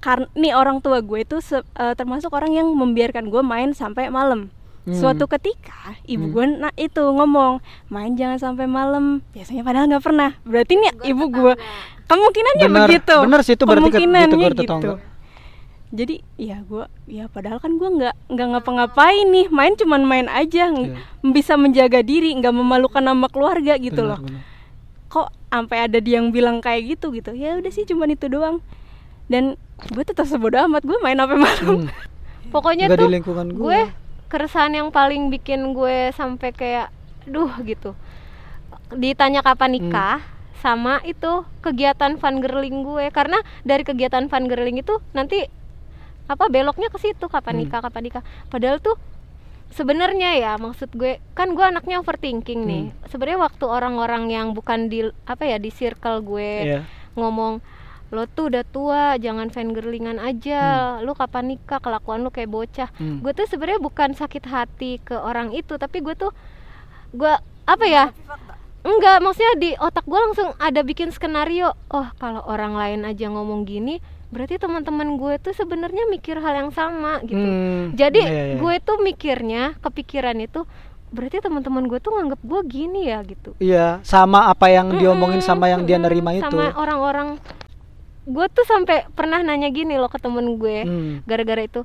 karena nih orang tua gue itu se- eh, termasuk orang yang membiarkan gue main sampai malam Hmm. suatu ketika ibu Hmm. gue nah itu ngomong main jangan sampai malam biasanya padahal nggak pernah berarti nih ibu gue kemungkinannya Benar, begitu benar sih itu berarti ke- kemungkinannya gitu tetangga. jadi ya gue ya padahal kan gue nggak nggak ngapa-ngapain nih main cuman main aja ng- bisa menjaga diri nggak memalukan nama keluarga gitu. Benar, loh benar. kok sampai ada dia yang bilang kayak gitu gitu ya udah sih cuman itu doang dan gue tetap sebodoh amat gue main sampai malam Hmm. Pokoknya nggak di tuh lingkungan gue, gue keresahan yang paling bikin gue sampai kayak duh gitu. Ditanya kapan nikah sama itu kegiatan fun girling gue karena dari kegiatan fun girling itu nanti apa beloknya ke situ kapan Hmm. nikah kapan nikah. Padahal tuh sebenarnya ya maksud gue kan gue anaknya overthinking nih. Sebenarnya waktu orang-orang yang bukan di apa ya di circle gue Iya. ngomong lo tuh udah tua jangan fangirlingan aja. Lu kapan nikah? Kelakuan lu kayak bocah. Hmm. gue tuh sebenarnya bukan sakit hati ke orang itu tapi gue tuh gue apa ya? Enggak maksudnya di otak gue langsung ada bikin skenario. Oh kalau orang lain aja ngomong gini berarti teman-teman gue tuh sebenarnya mikir hal yang sama gitu. Hmm, jadi iya, iya. gue tuh mikirnya kepikiran itu berarti teman-teman gue tuh nganggap gue gini ya gitu. Iya, sama apa yang diomongin Mm-mm, sama yang dia mm-mm, nerima itu. sama orang-orang gue tuh sampai pernah nanya gini loh ke temen gue Hmm. gara-gara itu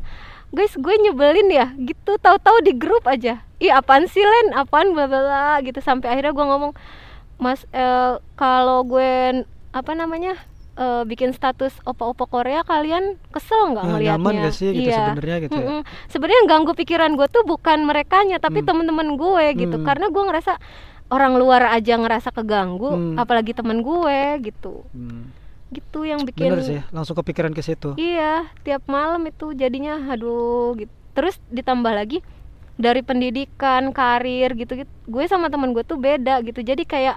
guys gue nyebelin ya gitu tahu-tahu di grup aja ih apaan sih len apaan bla bla gitu sampai akhirnya gue ngomong mas eh, kalau gue apa namanya eh, bikin status opa-opa Korea kalian kesel nggak Nah, ngelihatnya nyaman gak sih gitu Iya. sebenarnya gitu ya? Sebenarnya yang ganggu pikiran gue tuh bukan merekanya tapi Hmm. temen-temen gue gitu Hmm. karena gue ngerasa orang luar aja ngerasa keganggu Hmm. apalagi temen gue gitu Hmm. Gitu yang bikin Bener sih, langsung kepikiran ke situ. iya tiap malam itu jadinya aduh gitu terus ditambah lagi dari pendidikan karir gitu gitu gue sama temen gue tuh beda gitu jadi kayak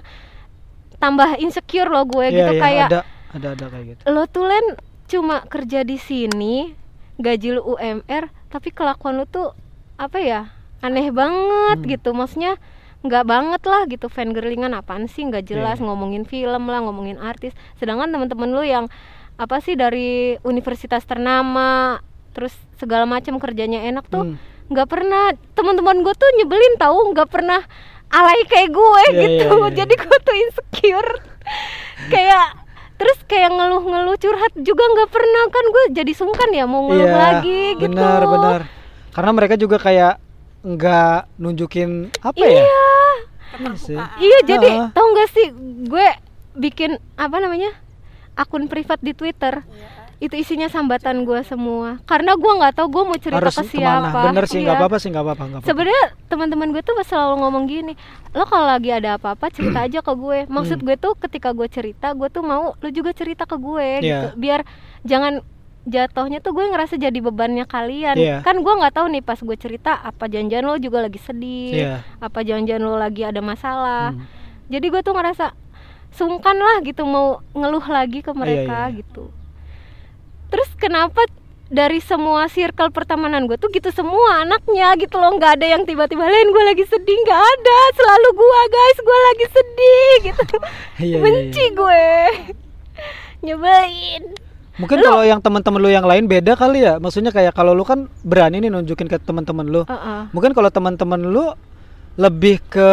tambah insecure loh gue Iya, gitu iya, kayak ada ada ada kayak gitu. lo tuh len cuma kerja di sini gaji lu UMR tapi kelakuan lu tuh apa ya aneh banget Hmm. gitu maksudnya nggak banget lah gitu fangirlingan apaan sih nggak jelas Iya. ngomongin film lah ngomongin artis sedangkan teman-teman lu yang apa sih dari universitas ternama terus segala macam kerjanya enak tuh Hmm. nggak pernah teman-teman gue tuh nyebelin tahu nggak pernah alay kayak gue Iya, gitu iya, iya. jadi gue tuh insecure kayak terus kayak ngeluh-ngeluh curhat juga nggak pernah kan gue jadi sungkan ya mau ngeluh Iya, lagi gitu Benar, benar. Karena mereka juga kayak nggak nunjukin apa ya Iya sih. Iya jadi Heeh. tau gak sih gue bikin apa namanya akun privat di Twitter itu isinya sambatan gue semua karena gue nggak tahu gue mau cerita harus ke ke mana siapa bener sih nggak Iya. apa-apa sih nggak apa-apa sebenarnya teman-teman gue tuh selalu ngomong gini lo kalau lagi ada apa-apa cerita aja ke gue maksud Hmm. gue tuh ketika gue cerita gue tuh mau lo juga cerita ke gue gitu Iya. biar jangan jatuhnya tuh gue ngerasa jadi bebannya kalian Iya. kan gue nggak tahu nih pas gue cerita apa janjian lo juga lagi sedih Iya. apa janjian lo lagi ada masalah Hmm. jadi gue tuh ngerasa sungkan lah gitu mau ngeluh lagi ke mereka iya. gitu terus kenapa dari semua circle pertemanan gue tuh gitu semua anaknya gitu loh nggak ada yang tiba-tiba lain gue lagi sedih nggak ada selalu gue guys gue lagi sedih gitu Iya, iya, benci iya. gue nyebelin mungkin kalau yang teman-teman lu yang lain beda kali ya. Maksudnya kayak kalau lu kan berani nih nunjukin ke teman-teman lu. Heeh. mungkin kalau teman-teman lu lebih ke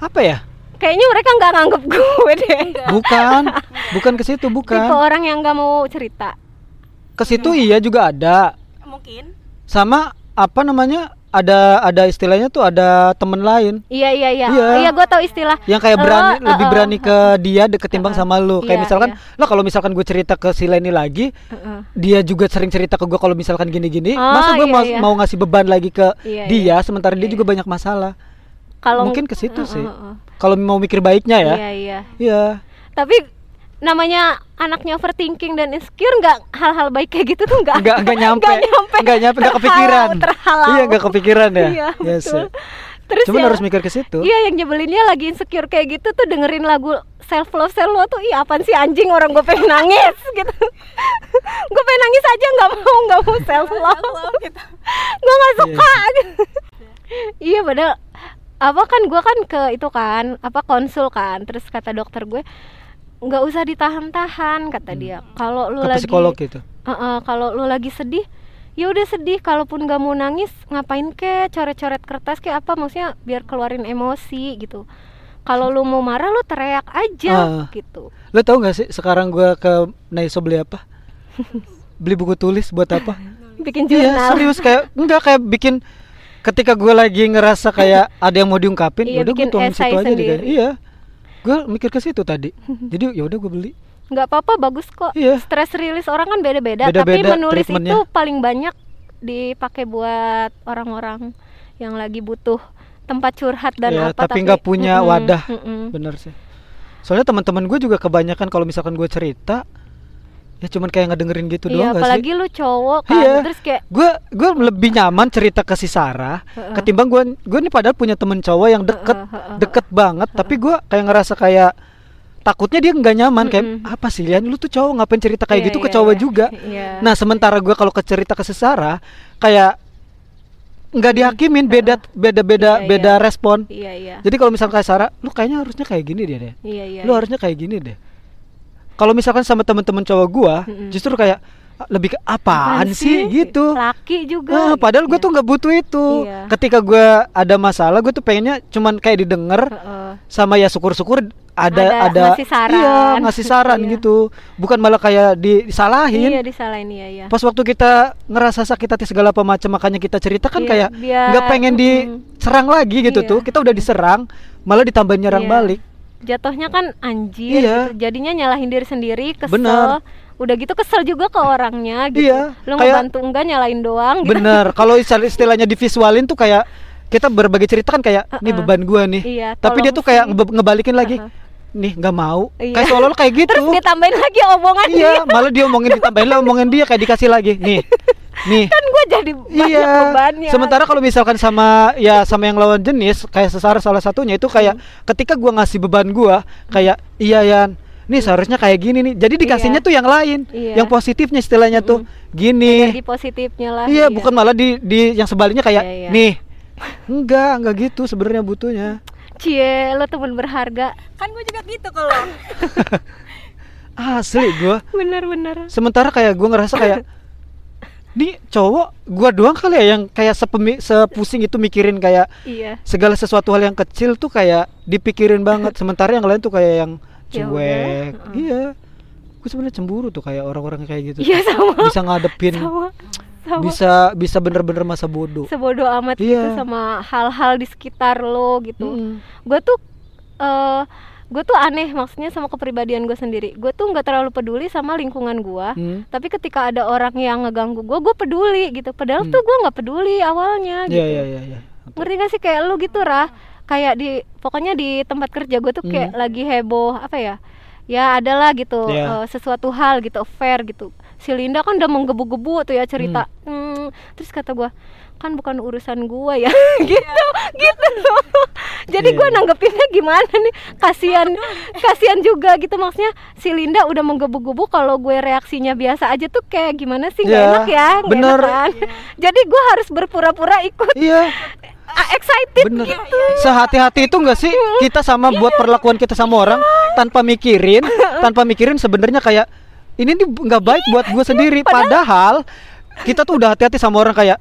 apa ya? Kayaknya mereka nggak nganggep gue deh. Bukan. Bukan ke situ tipe bukan orang yang nggak mau cerita. Ke situ iya juga ada. Mungkin. sama apa namanya ada ada istilahnya tuh ada temen lain iya iya iya Iya. iya gue tahu istilah yang kayak Lo, berani eh, lebih eh, berani ke dia de- ketimbang eh, sama lu kayak iya, misalkan iya. lo kalau misalkan gue cerita ke si Leni lagi Heeh. dia juga sering cerita ke gue kalau misalkan gini-gini Oh, masa gue iya, mau, iya. mau ngasih beban lagi ke Iya, dia sementara dia Iya, juga banyak masalah kalau mungkin ke situ Heeh, sih heeh. kalau mau mikir baiknya ya Iya iya. iya Tapi namanya anaknya overthinking dan insecure nggak hal-hal baik kayak gitu tuh nggak nggak nggak nyampe. nggak nyampe. Nggak nyampe nggak kepikiran. terhalau. iya nggak kepikiran ya. Iya, Iya betul. Terus cuman ya, harus mikir ke situ. Iya yang nyebelinnya lagi insecure kayak gitu tuh dengerin lagu self love self love tuh ih apaan sih anjing orang gue pengen nangis gitu. Gue pengen nangis aja nggak mau nggak mau self love. gitu. gue nggak suka iya padahal apa kan gue kan ke itu kan apa konsul kan. Terus kata dokter gue nggak usah ditahan-tahan kata dia. Kalau lu Hmm. ke lagi psikolog gitu Heeh, kalau lu lagi sedih ya udah sedih. Kalaupun gak mau nangis ngapain ke? Coret-coret kertas kayak apa? Maksudnya biar keluarin emosi gitu. Kalau lu mau marah lu teriak aja Ah. gitu. Lo tau gak sih sekarang gue ke Naiso beli apa? Beli buku tulis buat apa? Bikin Iya jurnal. serius kayak enggak kayak bikin ketika gue lagi ngerasa kayak ada yang mau diungkapin Iya, udah gue esai situ aja deh iya gue mikir ke situ tadi. Jadi ya udah gue beli. Nggak apa-apa bagus kok. Iya. stress release orang kan beda-beda. Tapi menulis itu paling banyak dipakai buat orang-orang yang lagi butuh tempat curhat dan Ya, apa tapi nggak punya Mm-mm, wadah. mm-mm. bener sih. Soalnya teman-teman gue juga kebanyakan kalau misalkan gue cerita ya cuman kayak ngedengerin gitu iya doang gak apalagi sih? lu cowok kan Iya. terus kayak gue gue lebih nyaman cerita ke si Sarah ketimbang gue gue nih padahal punya temen cowok yang deket deket banget tapi gue kayak ngerasa kayak takutnya dia nggak nyaman kayak apa sih Lian lu tuh cowok ngapain cerita kayak Iya, gitu ke iya, cowok iya. juga? Iya. nah sementara gue kalau ke cerita ke si Sarah kayak nggak dihakimin beda beda beda Iya, beda iya. respon. Iya iya. Jadi kalau misalkan kayak Sarah lu kayaknya harusnya kayak gini dia deh. Iya iya lu iya. harusnya kayak gini deh kalau misalkan sama temen-temen cowok gua Mm-mm. justru kayak "Ah, lebih ke apaan, sih? gitu laki juga Ah, padahal gue gitu. tuh nggak butuh itu Iya. ketika gua ada masalah gue tuh pengennya cuman kayak didengar Heeh. sama ya syukur-syukur ada Ada ada, ngasih saran. iya ngasih saran Iya. gitu bukan malah kayak di- disalahin iya disalahin iya iya pas waktu kita ngerasa sakit hati segala macam makanya kita cerita kan Iya, kayak nggak pengen diserang lagi gitu Iya. tuh kita udah diserang malah ditambahin nyerang Iya. balik jatuhnya kan anjir Iya. gitu. jadinya nyalahin diri sendiri kesel Bener. udah gitu kesel juga ke orangnya gitu Iya, lu kayak- ngebantu enggak nyalain doang gitu. Bener, kalau istilah- istilahnya divisualin tuh kayak kita berbagi cerita kan kayak nih Uh-uh. beban gua nih. Iya, Tapi dia tuh kayak ngebalikin lagi. Uh-uh. Nih nggak mau. Iya. Kayak seolah-olah kayak gitu. terus ditambahin lagi omongan iya, malah dia omongin ditambahin lah omongin dia kayak dikasih lagi. Nih. Nih. kan gue jadi banyak Iya. bebannya Sementara kalau misalkan sama ya sama yang lawan jenis kayak sesar salah satunya itu kayak ketika gua ngasih beban gua kayak iya Yan Nih seharusnya kayak gini nih. Jadi dikasihnya Iya. tuh yang lain, Iya. yang positifnya istilahnya tuh gini. jadi positifnya lah Iya, bukan malah di di yang sebaliknya kayak Iya, iya. nih. Enggak, enggak gitu sebenarnya butuhnya. cie lo temen berharga Kan gue juga gitu kalau. Asli gua. bener-bener Sementara kayak gua ngerasa kayak nih cowok gua doang kali ya yang kayak sepemi, sepusing itu mikirin kayak iya segala sesuatu hal yang kecil tuh kayak dipikirin banget. Sementara yang lain tuh kayak yang Ya cuek. heeh. Iya. Gue sebenarnya cemburu tuh kayak orang-orang kayak gitu. iya sama Bisa ngadepin sama sama bisa bisa bener-bener masa bodoh sebodoh amat gitu Iya. sama hal-hal di sekitar lo gitu Mm-mm. gue tuh eh gue tuh aneh maksudnya sama kepribadian gue sendiri. Gue tuh nggak terlalu peduli sama lingkungan gue Hmm. tapi ketika ada orang yang ngeganggu gue gue peduli gitu. Padahal Hmm. tuh gue nggak peduli awalnya gitu. Iya iya iya. Iya. ngerti gak sih? Kayak lu gitu rah. Kayak di pokoknya di tempat kerja gue tuh kayak lagi heboh apa ya? Ya adalah gitu Hmm. Iya. eh, sesuatu hal gitu affair gitu. Si Linda kan udah menggebu-gebu tuh ya cerita. Hmm, terus kata gue kan bukan urusan gua ya. Gitu gitu. Loh jadi Iya, gua iya. nanggepinnya gimana nih? Kasihan kasihan juga gitu. Maksudnya si Linda udah menggebu-gebu kalau gue reaksinya biasa aja tuh kayak gimana sih? Nggak Iya, enak ya nggak bener. enak kan? Jadi gua harus berpura-pura ikut. Iya, ah, excited bener. gitu. Sehati-hati itu enggak sih? Kita sama buat perlakuan kita sama orang tanpa mikirin, tanpa mikirin sebenarnya kayak ini nih nggak baik buat gue sendiri. Padahal kita tuh udah hati-hati sama orang kayak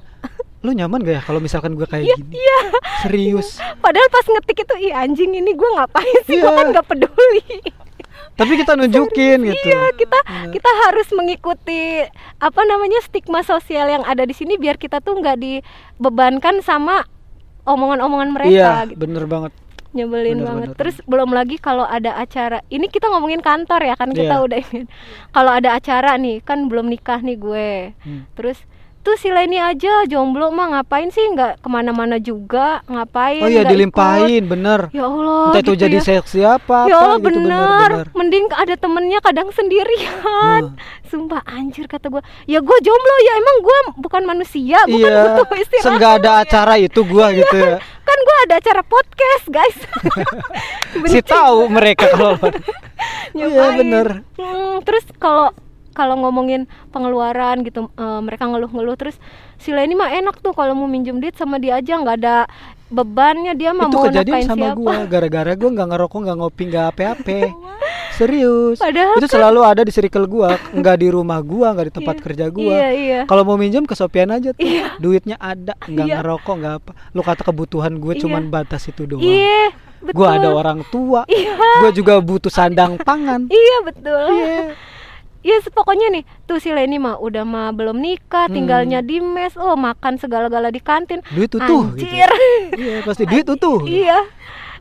lu nyaman gak ya kalau misalkan gue kayak gini? Iya. Serius. Padahal pas ngetik itu, ih anjing ini gue ngapain sih? Gue Iya. kan nggak peduli. Tapi kita nunjukin gitu. Iya, kita kita harus mengikuti apa namanya stigma sosial yang ada di sini biar kita tuh nggak dibebankan sama omongan-omongan mereka Iya, gitu. bener banget. Nyebelin bener, banget. bener, Terus belum lagi kalau ada acara. Ini kita ngomongin kantor ya kan kita Iya. udah ingin. Kalau ada acara nih, kan belum nikah nih gue. Hmm. Terus tuh si Leni aja jomblo mah ngapain sih nggak ke mana-mana juga ngapain Oh iya nggak ikut. dilimpahin, bener. ya Allah Entah itu gitu jadi ya. seksi apa, ya Allah apa gitu bener. bener. mending ada temennya kadang sendirian Hmm. sumpah anjir kata gue ya gue jomblo ya emang gue bukan manusia gue kan Iya, butuh istirahat seenggak ada acara itu gua gitu ya. kan gue ada acara podcast guys Si tahu mereka kalau Iya bener. Hmm, terus kalau kalau ngomongin pengeluaran gitu eh, mereka ngeluh-ngeluh terus si Leni mah enak tuh kalau mau minjem duit sama dia aja nggak ada bebannya dia mah itu mau kejadian sama siapa? gua gara-gara gua nggak ngerokok nggak ngopi nggak apa-apa. Serius. Padahal itu selalu ada di circle gua nggak di rumah gua nggak di tempat kerja gua. Iya iya. Kalau mau minjem ke Sopian aja tuh. Duitnya ada nggak Iya. ngerokok nggak apa. Lu kata kebutuhan gue Iya. cuman batas itu doang. Iya betul gua ada orang tua. Iya. Gua juga butuh sandang pangan. Iya betul. Iya. Iya pokoknya nih tuh si Leni mah udah mah belum nikah Hmm. tinggalnya di mes oh makan segala-gala di kantin. Duit utuh gitu. anjir. Iya pasti duit utuh iya.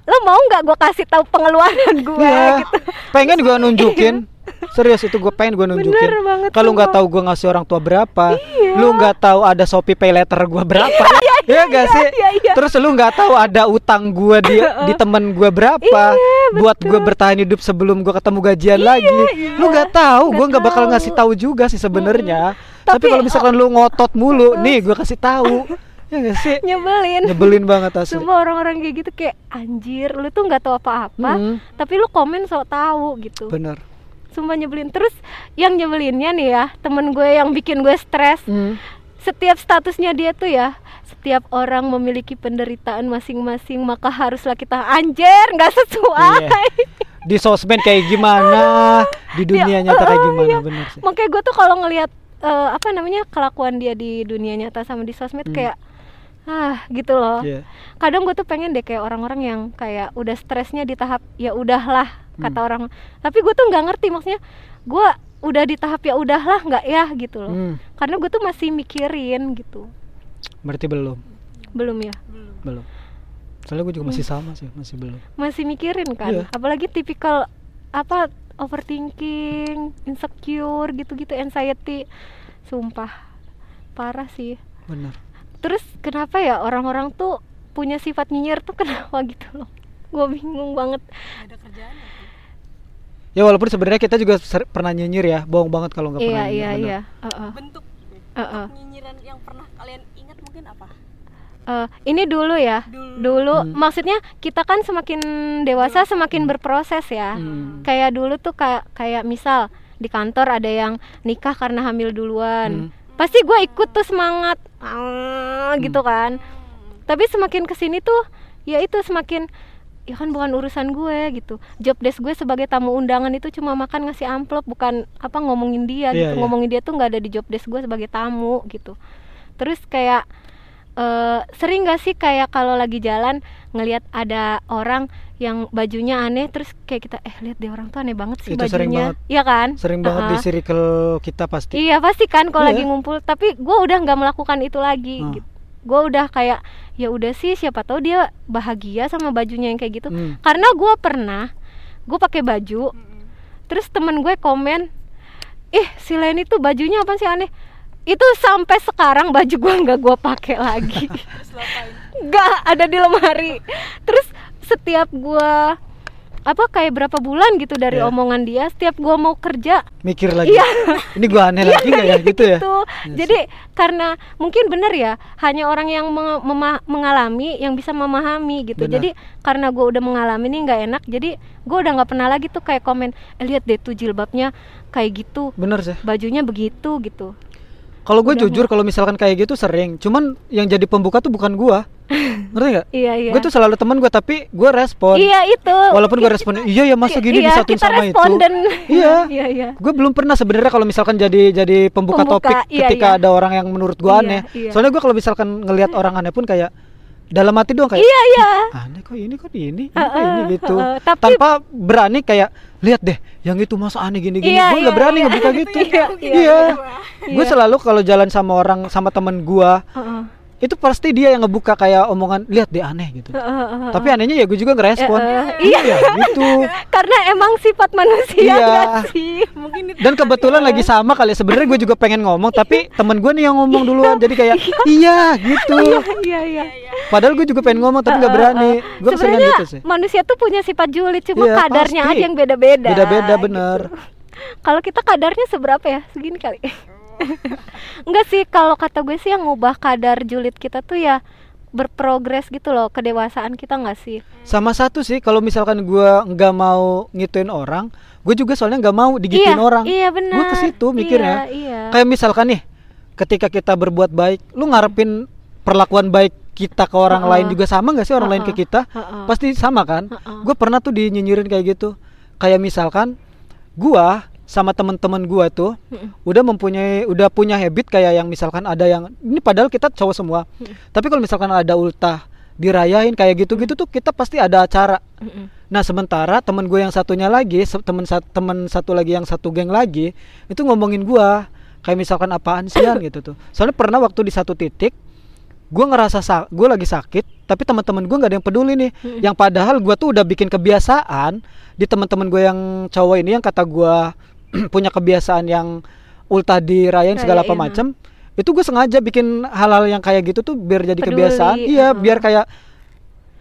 Lo mau nggak gue kasih tahu pengeluaran gue Iya. gitu? Pengen gua nunjukin serius itu gue pengen gue nunjukin. Kalau nggak tahu gue ngasih orang tua berapa Iya. lu nggak tahu ada shopee pay letter gue berapa. Iya gak sih? iya, iya. terus lu nggak tahu ada utang gue di di temen gue berapa Iya, buat gue bertahan hidup sebelum gue ketemu gajian lagi. iya. lu nggak tahu gue Nggak bakal ngasih tahu juga sih sebenarnya. Tapi- tapi kalau misalkan lu ngotot mulu nih gue kasih tahu. Ya gak sih? Nyebelin. Nyebelin banget asli. Sumpah orang-orang kayak gitu kayak anjir lu tuh nggak tahu apa-apa Hmm. tapi lu komen sok tahu gitu. Bener sumpah nyebelin terus yang nyebelinnya nih ya temen gue yang bikin gue stres Hmm. setiap statusnya dia tuh ya setiap orang memiliki penderitaan masing-masing maka haruslah kita anjir nggak sesuai Iya. di sosmed kayak gimana di dunia Ya, nyata kayak eh, gimana iya. bener sih makanya gue tuh kalau ngelihat eh, apa namanya kelakuan dia di dunia nyata sama di sosmed Hmm. kayak ah gitu loh. Iya. kadang gue tuh pengen deh kayak orang-orang yang kayak udah stresnya di tahap ya udahlah kata Hmm. orang. Tapi gue tuh nggak ngerti maksudnya gue udah di tahap ya udahlah nggak ya gitu loh. Hmm, karena gue tuh masih mikirin gitu. Berarti belum? Belum ya. Belum. Soalnya gue juga masih sama sih masih belum. Masih mikirin kan? Iya. apalagi tipikal apa overthinking insecure gitu-gitu anxiety. Sumpah. Parah sih. Bener terus kenapa ya orang-orang tuh punya sifat nyinyir tuh kenapa gitu loh? Gue bingung banget. Ya walaupun sebenarnya kita juga ser- pernah nyinyir ya. Bohong banget kalau nggak iya pernah iya nyinyir, iya. bener. Heeh, bentuk heeh. nyinyiran yang pernah kalian ingat mungkin apa? Eh, ini dulu ya. Dulu. dulu. Hmm. maksudnya kita kan semakin dewasa semakin berproses ya. Hmm. kayak dulu tuh kayak kayak misal di kantor ada yang nikah karena hamil duluan. Hmm. Pasti gue ikut tuh semangat. Ah, gitu kan. Tapi semakin ke sini tuh ya itu semakin ya kan bukan urusan gue gitu. Job desk gue sebagai tamu undangan itu cuma makan ngasih amplop bukan apa ngomongin dia Iya, gitu. iya. ngomongin dia tuh nggak ada di job desk gue sebagai tamu gitu. Terus kayak eh, sering gak sih kayak kalau lagi jalan ngelihat ada orang yang bajunya aneh terus kayak kita eh lihat deh orang tuh aneh banget sih Itu sering bajunya banget. iya kan Sering banget di circle kita pasti. Iya pasti kan kalau Iya. lagi ngumpul, tapi gue udah nggak melakukan itu lagi. Hmm. Gitu. Gue udah kayak ya udah sih siapa tahu dia bahagia sama bajunya yang kayak gitu. Hmm. Karena gue pernah gue pakai baju, terus temen gue komen, ih si Leni tuh bajunya apa sih aneh. Itu sampai sekarang baju gue nggak gue pakai lagi. Nggak ada di lemari. Terus setiap gue apa kayak berapa bulan gitu dari Iya. omongan dia, setiap gue mau kerja Mikir lagi. Iya. Ini gua aneh lagi nggak ya gitu ya? gitu. Jadi karena mungkin benar ya, hanya orang yang mengalami yang bisa memahami gitu. Benar. Jadi karena gue udah mengalami ini nggak enak, jadi gue udah nggak pernah lagi tuh kayak komen, eh, lihat deh tuh jilbabnya kayak gitu, Bener sih. bajunya begitu gitu. Kalau gue jujur kalau misalkan kayak gitu sering, cuman yang jadi pembuka tuh bukan gua. Ngerti nggak? Iya iya. Gue tuh selalu teman gue tapi gue respon. Iya itu. Walaupun gue respon, iya ya masa gini iya, disatuin sama itu. responden. Iya. iya iya. Gue belum pernah sebenarnya kalau misalkan jadi jadi pembuka, Pembuka, topik iya, ketika iya. ada orang yang menurut gue Iya, aneh. iya. Soalnya gue kalau misalkan ngelihat orang aneh pun kayak dalam hati doang kayak Iya iya. aneh kok ini kok ini, ini Heeh, kok ini gitu. heeh. Tapi- Tanpa berani kayak lihat deh yang itu masa aneh gini-gini. Iya, gue nggak iya, berani iya. ngebuka gitu. Iya, iya, Iya. Gue Iya. selalu kalau jalan sama orang sama temen gue Heeh. Itu pasti dia yang ngebuka kayak omongan lihat deh aneh gitu. Heeh, heeh, Tapi anehnya ya gue juga ngerespon. Eh, eh, iya gitu. Karena emang sifat manusia Iya. sih. Mungkin itu Dan kebetulan lagi sama kali ya. sebenarnya gue juga pengen ngomong tapi temen gue nih yang ngomong duluan jadi kayak iya gitu. Iya iya. Padahal gue juga pengen ngomong tapi nggak berani. Gue Sebenarnya gitu sih. manusia tuh punya sifat julid cuma Iya, kadarnya pasti. aja yang beda-beda. Beda-beda bener. gitu. Kalau kita kadarnya seberapa ya? Segini kali. Enggak sih, kalau kata gue sih yang ngubah kadar julid kita tuh ya berprogres gitu loh kedewasaan kita nggak sih? Sama satu sih kalau misalkan gue nggak mau ngituin orang, gue juga soalnya nggak mau digituin iya, orang. Iya benar. Gue ke situ mikirnya. Iya, iya. Kayak misalkan nih, ketika kita berbuat baik, lu ngarepin perlakuan baik kita ke orang Heeh. lain juga sama nggak sih orang lain ke kita? Heeh. Pasti sama kan? Heeh. Gue pernah tuh dinyinyirin kayak gitu. Kayak misalkan gua sama teman-teman gua tuh Mm-mm. udah mempunyai udah punya habit kayak yang misalkan ada yang ini padahal kita cowok semua. Tapi kalau misalkan ada ultah dirayain kayak gitu-gitu tuh kita pasti ada acara. Mm-mm. Nah sementara temen gue yang satunya lagi temen temen satu lagi yang satu geng lagi itu ngomongin gua kayak misalkan apaan sih Yan?" gitu tuh. Soalnya pernah waktu di satu titik gue ngerasa sa- gue lagi sakit tapi teman-teman gue nggak ada yang peduli nih yang padahal gue tuh udah bikin kebiasaan di teman-teman gue yang cowok ini yang kata gue punya kebiasaan yang ultah dirayain segala apa Rayain, macam itu gue sengaja bikin hal-hal yang kayak gitu tuh biar jadi Peduli, kebiasaan. iya. Biar kayak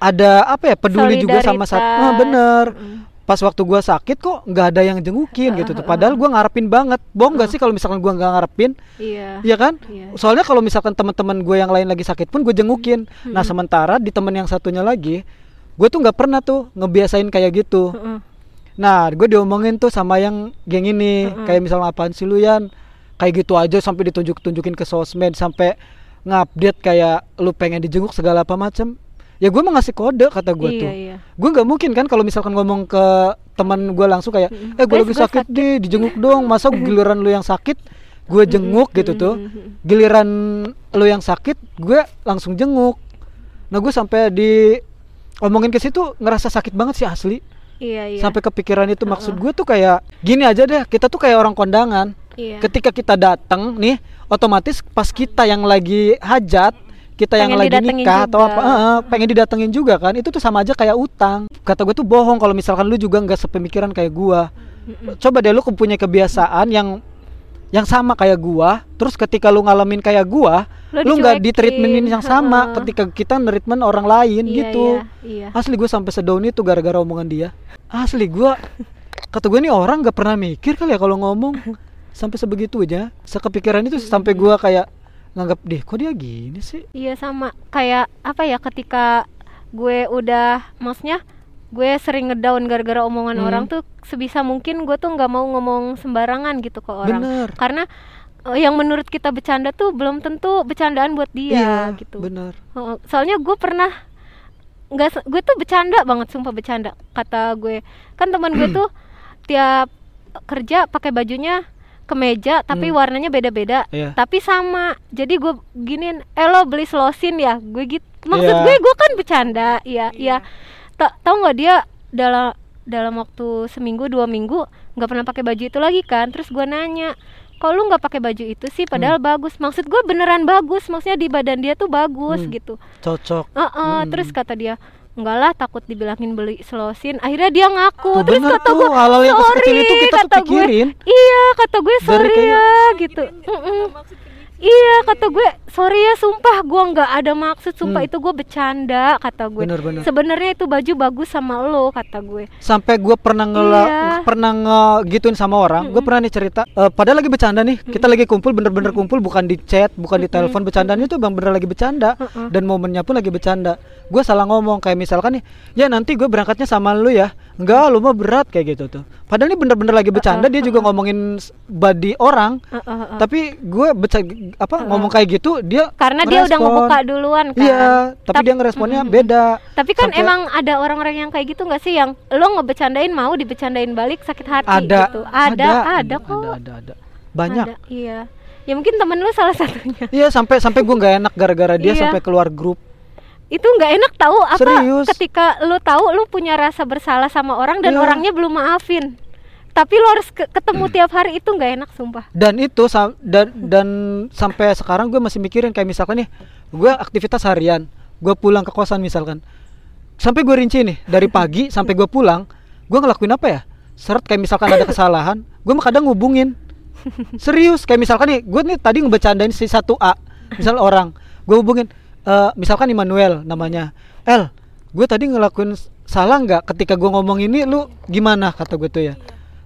ada apa ya peduli juga sama satu Solidaritas. ah, bener. Mm. pas waktu gua sakit kok nggak ada yang jengukin gitu tuh. Padahal gua ngarepin banget. Bohong nggak sih kalau misalkan gua nggak ngarepin? Iya. Iya kan? Iya. soalnya kalau misalkan teman-teman gue yang lain lagi sakit pun gue jengukin. Nah sementara di temen yang satunya lagi gue tuh nggak pernah tuh ngebiasain kayak gitu. Nah gue diomongin tuh sama yang geng ini. Kayak misalnya apaan sih lu Yan? Kayak gitu aja sampai ditunjuk-tunjukin ke sosmed sampai ngupdate kayak lu pengen dijenguk segala apa macem. Ya gue mau ngasih kode kata gue Iya, tuh. iya. gue nggak mungkin kan kalau misalkan ngomong ke teman gue langsung kayak eh gue lagi gua sakit nih dijenguk dong. Masa giliran lu yang sakit gue jenguk gitu tuh. Giliran lu yang sakit gue langsung jenguk. Nah gue sampai di omongin ke situ ngerasa sakit banget sih asli Iya, iya. sampai kepikiran itu maksud gue tuh kayak gini aja deh kita tuh kayak orang kondangan Iya. ketika kita datang nih otomatis pas kita yang lagi hajat kita yang Pengen lagi didatengin nikah atau juga. apa eh, pengen didatengin juga kan itu tuh sama aja kayak utang kata gue tuh bohong kalau misalkan lu juga nggak sepemikiran kayak gua coba deh lu punya kebiasaan yang yang sama kayak gua terus ketika lu ngalamin kayak gua Lu nggak di treatmentin yang sama Heeh. ketika kita treatment orang lain Iya, gitu. Iya, iya. asli gue sampai sedaun itu gara-gara omongan dia. Asli gua kata gue nih orang nggak pernah mikir kali ya kalau ngomong. Sampai sebegitunya sekepikiran itu sampai gua kayak nganggap deh kok dia gini sih? Iya sama kayak apa ya ketika gue udah maksudnya gue sering ngedown gara-gara omongan Hmm. orang tuh sebisa mungkin gue tuh nggak mau ngomong sembarangan gitu ke orang Bener. karena eh, yang menurut kita bercanda tuh belum tentu bercandaan buat dia gitu bener Heeh, soalnya gue pernah nggak gue tuh bercanda banget sumpah bercanda kata gue kan teman gue tuh tiap kerja pakai bajunya kemeja tapi Hmm. warnanya beda-beda Iya. tapi sama jadi gue giniin eh lo beli selosin ya gue gitu maksud Iya. gue gue kan bercanda iya iya Ta- tahu nggak dia dalam dalam waktu seminggu dua minggu nggak pernah pakai baju itu lagi kan? Terus gue nanya kok lu nggak pakai baju itu sih? Padahal bagus. Maksud gue beneran bagus maksudnya di badan dia tuh bagus Hmm. gitu. Cocok. Heeh, Hmm. terus kata dia enggak lah takut dibilangin beli selosin. Akhirnya dia ngaku. Tuh, terus bener kata tuh, gue yang sorry itu kita kata gue iya kata gue sorry ya gitu. Iya kata gue sorry ya sumpah gue nggak ada maksud sumpah Hmm. itu gue bercanda kata gue. Sebenarnya itu baju bagus sama lo kata gue. Sampai gue pernah ngela Iya. pernah ngegituin sama orang gue pernah nih cerita eh, padahal lagi bercanda nih kita lagi kumpul bener-bener kumpul bukan di chat bukan di telepon bercandanya tuh bang bener lagi bercanda. Dan momennya pun lagi bercanda. Gue salah ngomong kayak misalkan nih ya nanti gue berangkatnya sama lu ya. Enggak lu mah berat kayak gitu tuh. Padahal ini bener-bener lagi bercanda dia juga ngomongin body orang. Heeh, heeh. tapi gue apa ngomong kayak gitu dia karena dia udah ngebuka duluan kan iya tapi Tap- dia ngeresponnya beda Tapi kan Sampai- emang ada orang-orang yang kayak gitu nggak sih yang lo ngebecandain mau dibecandain balik sakit hati ada gitu. Ada, ada, kok. ada ada ada banyak Ada, iya. Ya mungkin temen lu salah satunya. Iya sampai sampai gue nggak enak gara-gara dia Iya. sampai keluar grup. Itu nggak enak tahu apa Serius? ketika lu tahu lu punya rasa bersalah sama orang dan Iya. orangnya belum maafin. Tapi lo harus ke- ketemu tiap hari itu nggak enak sumpah. Dan itu sam- dan dan sampai sekarang gue masih mikirin kayak misalkan nih gue aktivitas harian, gue pulang ke kosan misalkan. Sampai gue rinci nih dari pagi sampai gue pulang, gue ngelakuin apa ya? Seret kayak misalkan ada kesalahan, gue mah kadang ngubungin. Serius kayak misalkan nih, gue nih tadi ngebecandain si satu A, misal orang, gue hubungin, eh, misalkan Immanuel namanya, El, gue tadi ngelakuin salah nggak ketika gue ngomong ini, lu gimana kata gue tuh ya?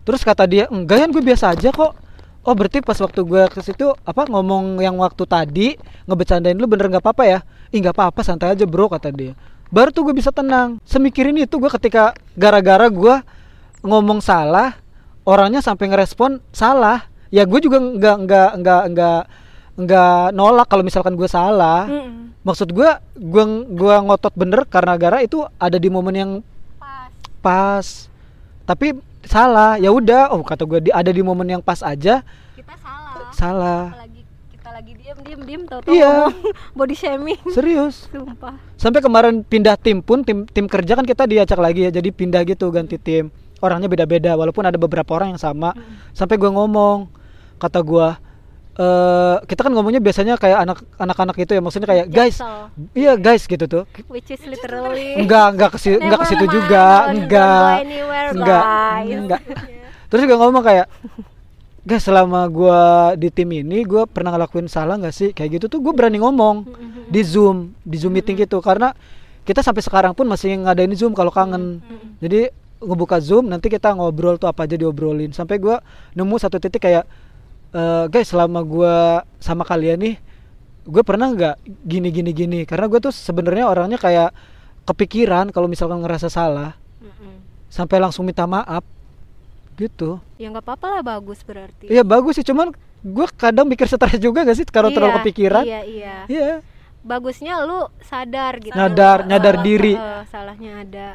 Terus kata dia, enggak ya gue biasa aja kok. Oh berarti pas waktu gue ke situ apa ngomong yang waktu tadi ngebecandain lu bener nggak apa-apa ya? Ih nggak apa-apa santai aja bro kata dia. Baru tuh gue bisa tenang. Semikirin itu gue ketika gara-gara gue ngomong salah, orangnya sampai ngerespon salah. Ya gue juga nggak nggak nggak nggak nggak nolak kalau misalkan gue salah. Maksud gue gue gua ngotot bener karena gara itu ada di momen yang pas. Tapi salah ya udah. Oh kata gue ada di momen yang pas aja. Kita salah. salah. Apalagi kita lagi diem diem diem tau Iya. body shaming. serius. Sumpah. sampai kemarin pindah tim pun tim tim kerja kan kita diacak lagi ya. Jadi pindah gitu ganti tim. Orangnya beda-beda walaupun ada beberapa orang yang sama. Sampai gua ngomong kata gua eh kita kan ngomongnya biasanya kayak anak anak-anak gitu ya maksudnya kayak guys iya guys gitu tuh. Which is literally enggak enggak ke si- enggak ke situ juga enggak enggak enggak terus juga ngomong kayak guys selama gua di tim ini gua pernah ngelakuin salah nggak sih? Kayak gitu tuh gue berani ngomong di zoom di zoom meeting gitu. Karena kita sampai sekarang pun masih ngadain zoom kalau kangen. Jadi ngebuka zoom nanti kita ngobrol tuh apa aja diobrolin. Sampai gua nemu satu titik kayak "Eh, guys selama gua sama kalian nih gue pernah nggak gini gini gini karena gue tuh sebenarnya orangnya kayak kepikiran kalau misalkan ngerasa salah Mm-mm. sampai langsung minta maaf gitu Ya nggak apa-apa lah bagus berarti. Iya bagus sih cuman gue kadang mikir stres juga gak sih kalau Iya, terlalu kepikiran Iya, iya. iya Bagusnya lu sadar gitu. Nyadar- Eh, nyadar eh, diri. eh, salahnya ada.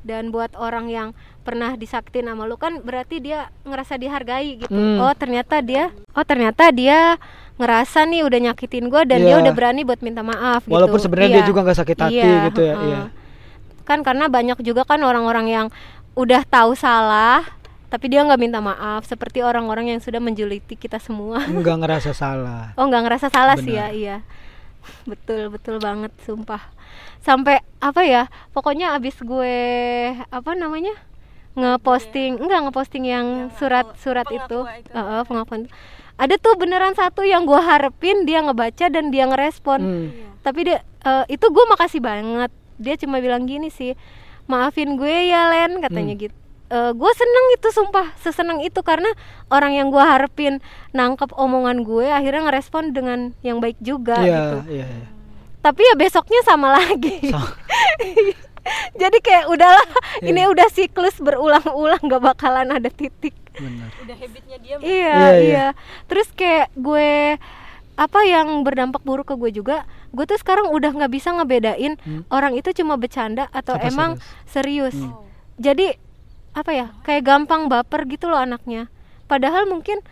Dan buat orang yang pernah disakitin sama lu kan berarti dia ngerasa dihargai gitu. Hmm. Oh, ternyata dia oh ternyata dia ngerasa nih udah nyakitin gua dan dia Iya. udah berani buat minta maaf gitu. walaupun sebenarnya dia Iya. juga nggak sakit hati Iya, gitu ya heeh. iya Kan karena banyak juga kan orang-orang yang udah tahu salah tapi dia nggak minta maaf seperti orang-orang yang sudah menjuliti kita semua. nggak ngerasa salah Oh nggak ngerasa salah sih ya Benar. iya betul betul banget sumpah sampai apa ya pokoknya abis gue apa namanya ngeposting enggak ngeposting yang surat surat itu. Heeh, pengakuan ada tuh beneran satu yang gue harapin dia ngebaca dan dia ngerespon. Hmm. tapi dia eh, itu gue makasih banget. Dia cuma bilang gini sih maafin gue ya Len katanya Hmm. gitu. Eh, gue seneng itu sumpah seseneng itu. Karena orang yang gue harapin nangkep omongan gue akhirnya ngerespon dengan yang baik juga iya gitu. iya iya. Tapi ya besoknya sama lagi Sama. jadi kayak udahlah Iya. ini udah siklus berulang-ulang gak bakalan ada titik benar iya Iya, iya, iya. terus kayak gue apa yang berdampak buruk ke gue juga gue tuh sekarang udah nggak bisa ngebedain Hmm. orang itu cuma bercanda atau Apa emang serius, Hmm. jadi apa ya kayak gampang baper gitu loh anaknya padahal mungkin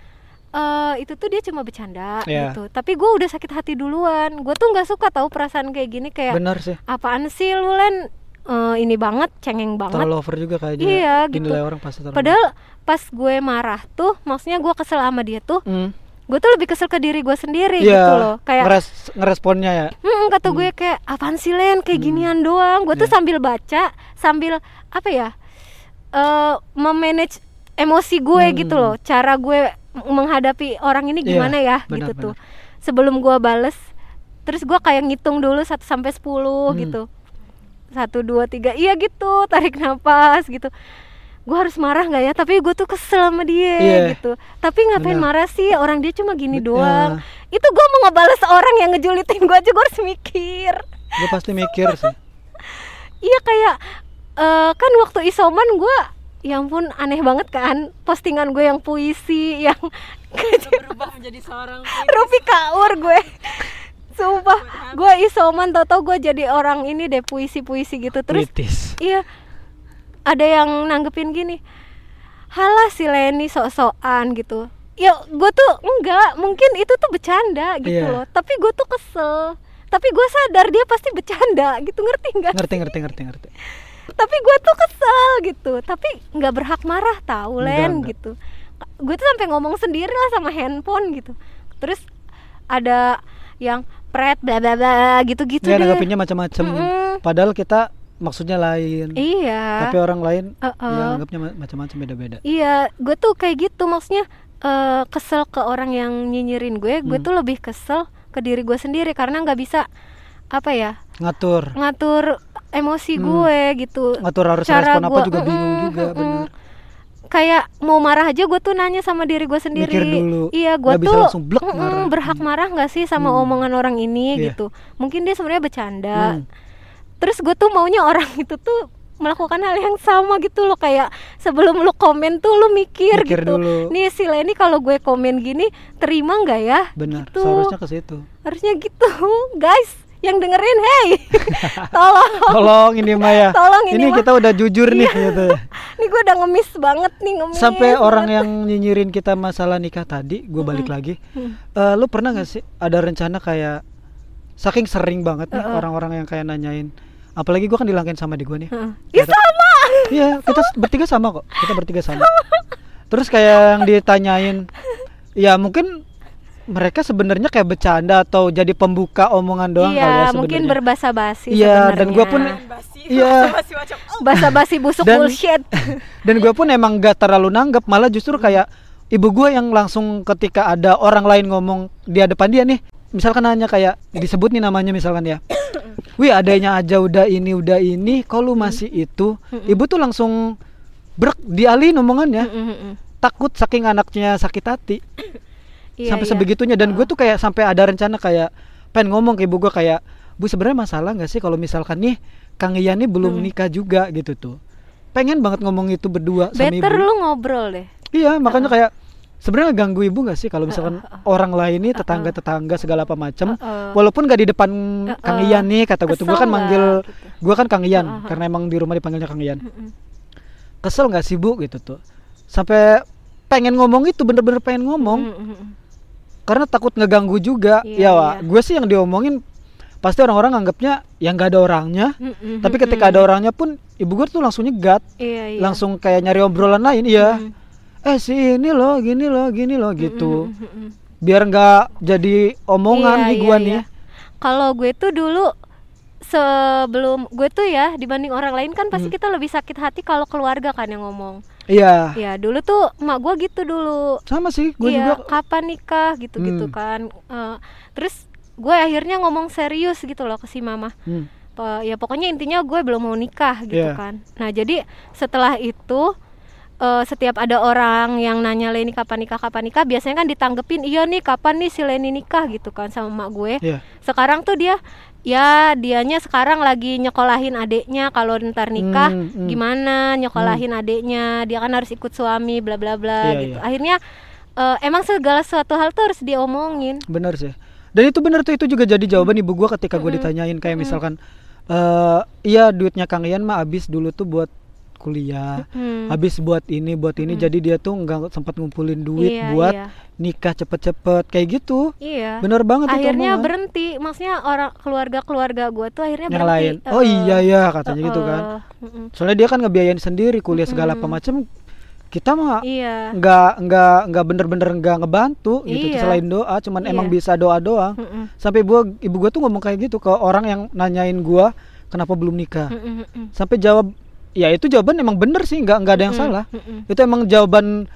eh, itu tuh dia cuma bercanda Iya. gitu. Tapi gue udah sakit hati duluan. Gue tuh nggak suka tahu perasaan kayak gini kayak benar sih. Apaan sih lu Len? Eh, ini banget cengeng banget. Terlalu over juga kayaknya Iya, gitu. orang pasti terlalu. Padahal pas gue marah tuh maksudnya gue kesel sama dia tuh Hmm. gue tuh lebih kesel ke diri gue sendiri Iya, gitu loh. Kayak ngeres- ngeresponnya ya? "Hmm," kata gue kayak apaan sih Len? Kayak ginian doang. Gue tuh Iya. sambil baca sambil apa ya eh memanage emosi gue Hmm. gitu loh. Cara gue menghadapi orang ini Iya, gimana ya benar, gitu tuh. sebelum gue bales terus gue kayak ngitung dulu 1 sampai 10 Hmm. gitu. Satu dua tiga iya gitu tarik nafas gitu. Gue harus marah nggak ya? Tapi gue tuh kesel sama dia Iya. gitu. Tapi ngapain Benar. marah sih? Orang dia cuma gini Bet- doang. ya. itu gue mau ngebales orang yang ngejulitin gue aja gue harus mikir. Gue pasti mikir sih. Iya kayak eh, kan waktu isoman gue ya ampun aneh banget kan postingan gue yang puisi yang berubah menjadi seorang Rupi Kaur gue. Sumpah Gue isoman tau-tau gue jadi orang ini deh puisi-puisi gitu. Terus kritis. iya Ada yang nanggepin gini Halah si Leni sok-sokan gitu. Ya gue tuh enggak Mungkin itu tuh bercanda gitu Iya. loh. Tapi gue tuh kesel. Tapi gue sadar dia pasti bercanda gitu Ngerti nggak? ngerti ngerti ngerti ngerti Tapi gue tuh kesel gitu. Tapi nggak berhak marah Enggak, Len enggak. gitu. Gue tuh sampai ngomong sendiri lah sama handphone gitu. Terus ada yang pret bla bla bla gitu-gitu ya deh. nanggapinnya macam-macam Mm-mm. padahal kita maksudnya lain. Iya. Tapi orang lain Uh-uh. ya anggapnya ma- macam-macam beda-beda. Iya, gue tuh kayak gitu. Maksudnya eh, kesel ke orang yang nyinyirin gue, gue Hmm. tuh lebih kesel ke diri gue sendiri karena nggak bisa apa ya ngatur. ngatur emosi Hmm. gue gitu. ngatur harus Cara respon apa juga bingung mm-mm, juga bener Kayak mau marah aja gue tuh nanya sama diri gue sendiri. Mikir dulu. Iya, gue tuh langsung blek mm-mm, marah. berhak Hmm. marah nggak sih sama Hmm. omongan orang ini Iya. gitu. Mungkin dia sebenarnya bercanda. Hmm. Terus gue tuh maunya orang itu tuh melakukan hal yang sama gitu loh kayak sebelum lu komen tuh lu mikir, Mikir gitu. dulu. Nih si Leni kalau gue komen gini terima nggak ya? benar Gitu. seharusnya ke situ Harusnya gitu, guys. Yang dengerin, hey, tolong. tolong ini Maya Tolong ini, ini Mah. kita udah jujur nih gitu Nih gue udah ngemis banget nih ngemis. sampai orang banget. yang nyinyirin kita masalah nikah tadi gue balik lagi Hmm. Eh, lu pernah gak sih ada rencana kayak saking sering banget nih orang-orang yang kayak nanyain apalagi gue kan dilangkain sama di gue nih. Ih, Kayak- sama. Iya, kita bertiga sama kok. Kita bertiga sama. Terus kayak yang ditanyain, ya mungkin mereka sebenarnya kayak bercanda atau jadi pembuka omongan doang kali ya Iya, sebenarnya. mungkin berbasa-basi Iya, dan gua pun- Iya. basa-basi busuk Dan- bullshit. Dan gue pun emang gak terlalu nanggep, malah justru kayak ibu gue yang langsung ketika ada orang lain ngomong di depan dia nih, misalkan nanya kayak disebut nih namanya misalkan ya. Wih, adanya aja udah ini udah ini, kok lu masih itu? Ibu tuh langsung brek dialihin omongannya. Mm, mm, mm. takut saking anaknya sakit hati Iya, sampai iya. sebegitunya dan gue tuh kayak sampai ada rencana kayak pengen ngomong ke ibu gue kayak bu sebenarnya masalah nggak sih kalau misalkan nih Kang Ian nih Hmm. belum nikah juga gitu tuh pengen banget ngomong itu berdua sama Better ibu lu ngobrol deh. iya makanya kayak sebenarnya ganggu ibu nggak sih kalau misalkan orang lain nih tetangga tetangga segala apa macam Uh-uh. walaupun gak di depan Kang Uh-uh. Ian nih kata gue tuh gue kan manggil gitu? gue kan Kang Ian Uh-uh. karena emang di rumah dipanggilnya Kang Ian Mm-mm. kesel nggak sih bu gitu tuh sampai pengen ngomong itu bener-bener pengen ngomong mm, mm. Karena takut ngeganggu juga Iya, ya Wak. iya. gue sih yang diomongin pasti orang-orang anggapnya yang nggak ada orangnya Mm, mm, tapi ketika mm. ada orangnya pun ibu gue tuh langsung nyegat Iya, iya. langsung kayak nyari obrolan lain iya Mm. eh si ini loh gini loh gini loh gitu Mm, biar nggak jadi omongan Iya, nih gue iya. nih Kalau gue tuh dulu sebelum gue tuh ya dibanding orang lain kan pasti Hmm. kita lebih sakit hati kalau keluarga kan yang ngomong. iya Ya dulu tuh emak gue gitu dulu. sama sih gue iya, juga kapan nikah gitu-gitu Hmm. kan. Eh, terus gue akhirnya ngomong serius gitu loh ke si mama. Hmm. Pe- ya pokoknya intinya gue belum mau nikah gitu Iya. kan. Nah jadi setelah itu eh, setiap ada orang yang nanya Leni kapan nikah kapan nikah biasanya kan ditanggepin iya nih kapan nih si Leni nikah gitu kan sama emak gue. Iya. Sekarang tuh dia ya dianya sekarang lagi nyekolahin adeknya kalau ntar nikah Hmm, hmm. gimana nyekolahin adeknya dia kan harus ikut suami bla bla bla Iya, gitu. iya. Akhirnya eh, emang segala suatu hal tuh harus diomongin. bener sih dan itu bener tuh itu juga jadi jawaban ibu gue ketika gue Mm-mm. ditanyain kayak misalkan eh iya duitnya Kang Ian mah habis dulu tuh buat kuliah Hmm. habis buat ini buat ini Mm. jadi dia tuh nggak sempat ngumpulin duit Iya, buat iya. nikah cepet-cepet kayak gitu Iya. bener banget itu akhirnya omongan. berhenti maksudnya orang keluarga keluarga gue tuh akhirnya yang berhenti lain oh Eh, iya ya katanya gitu kan mm-mm. soalnya dia kan ngebiayain sendiri kuliah segala apa macem kita mah iya nggak nggak nggak bener-bener nggak ngebantu gitu Iya. selain doa cuman Iya. emang bisa doa doang Mm-mm. sampai gua ibu gua tuh ngomong kayak gitu ke orang yang nanyain gua kenapa belum nikah Mm-mm, mm-mm. sampai jawab ya itu jawaban emang bener sih nggak nggak ada yang Mm-mm, salah mm-mm. itu emang jawaban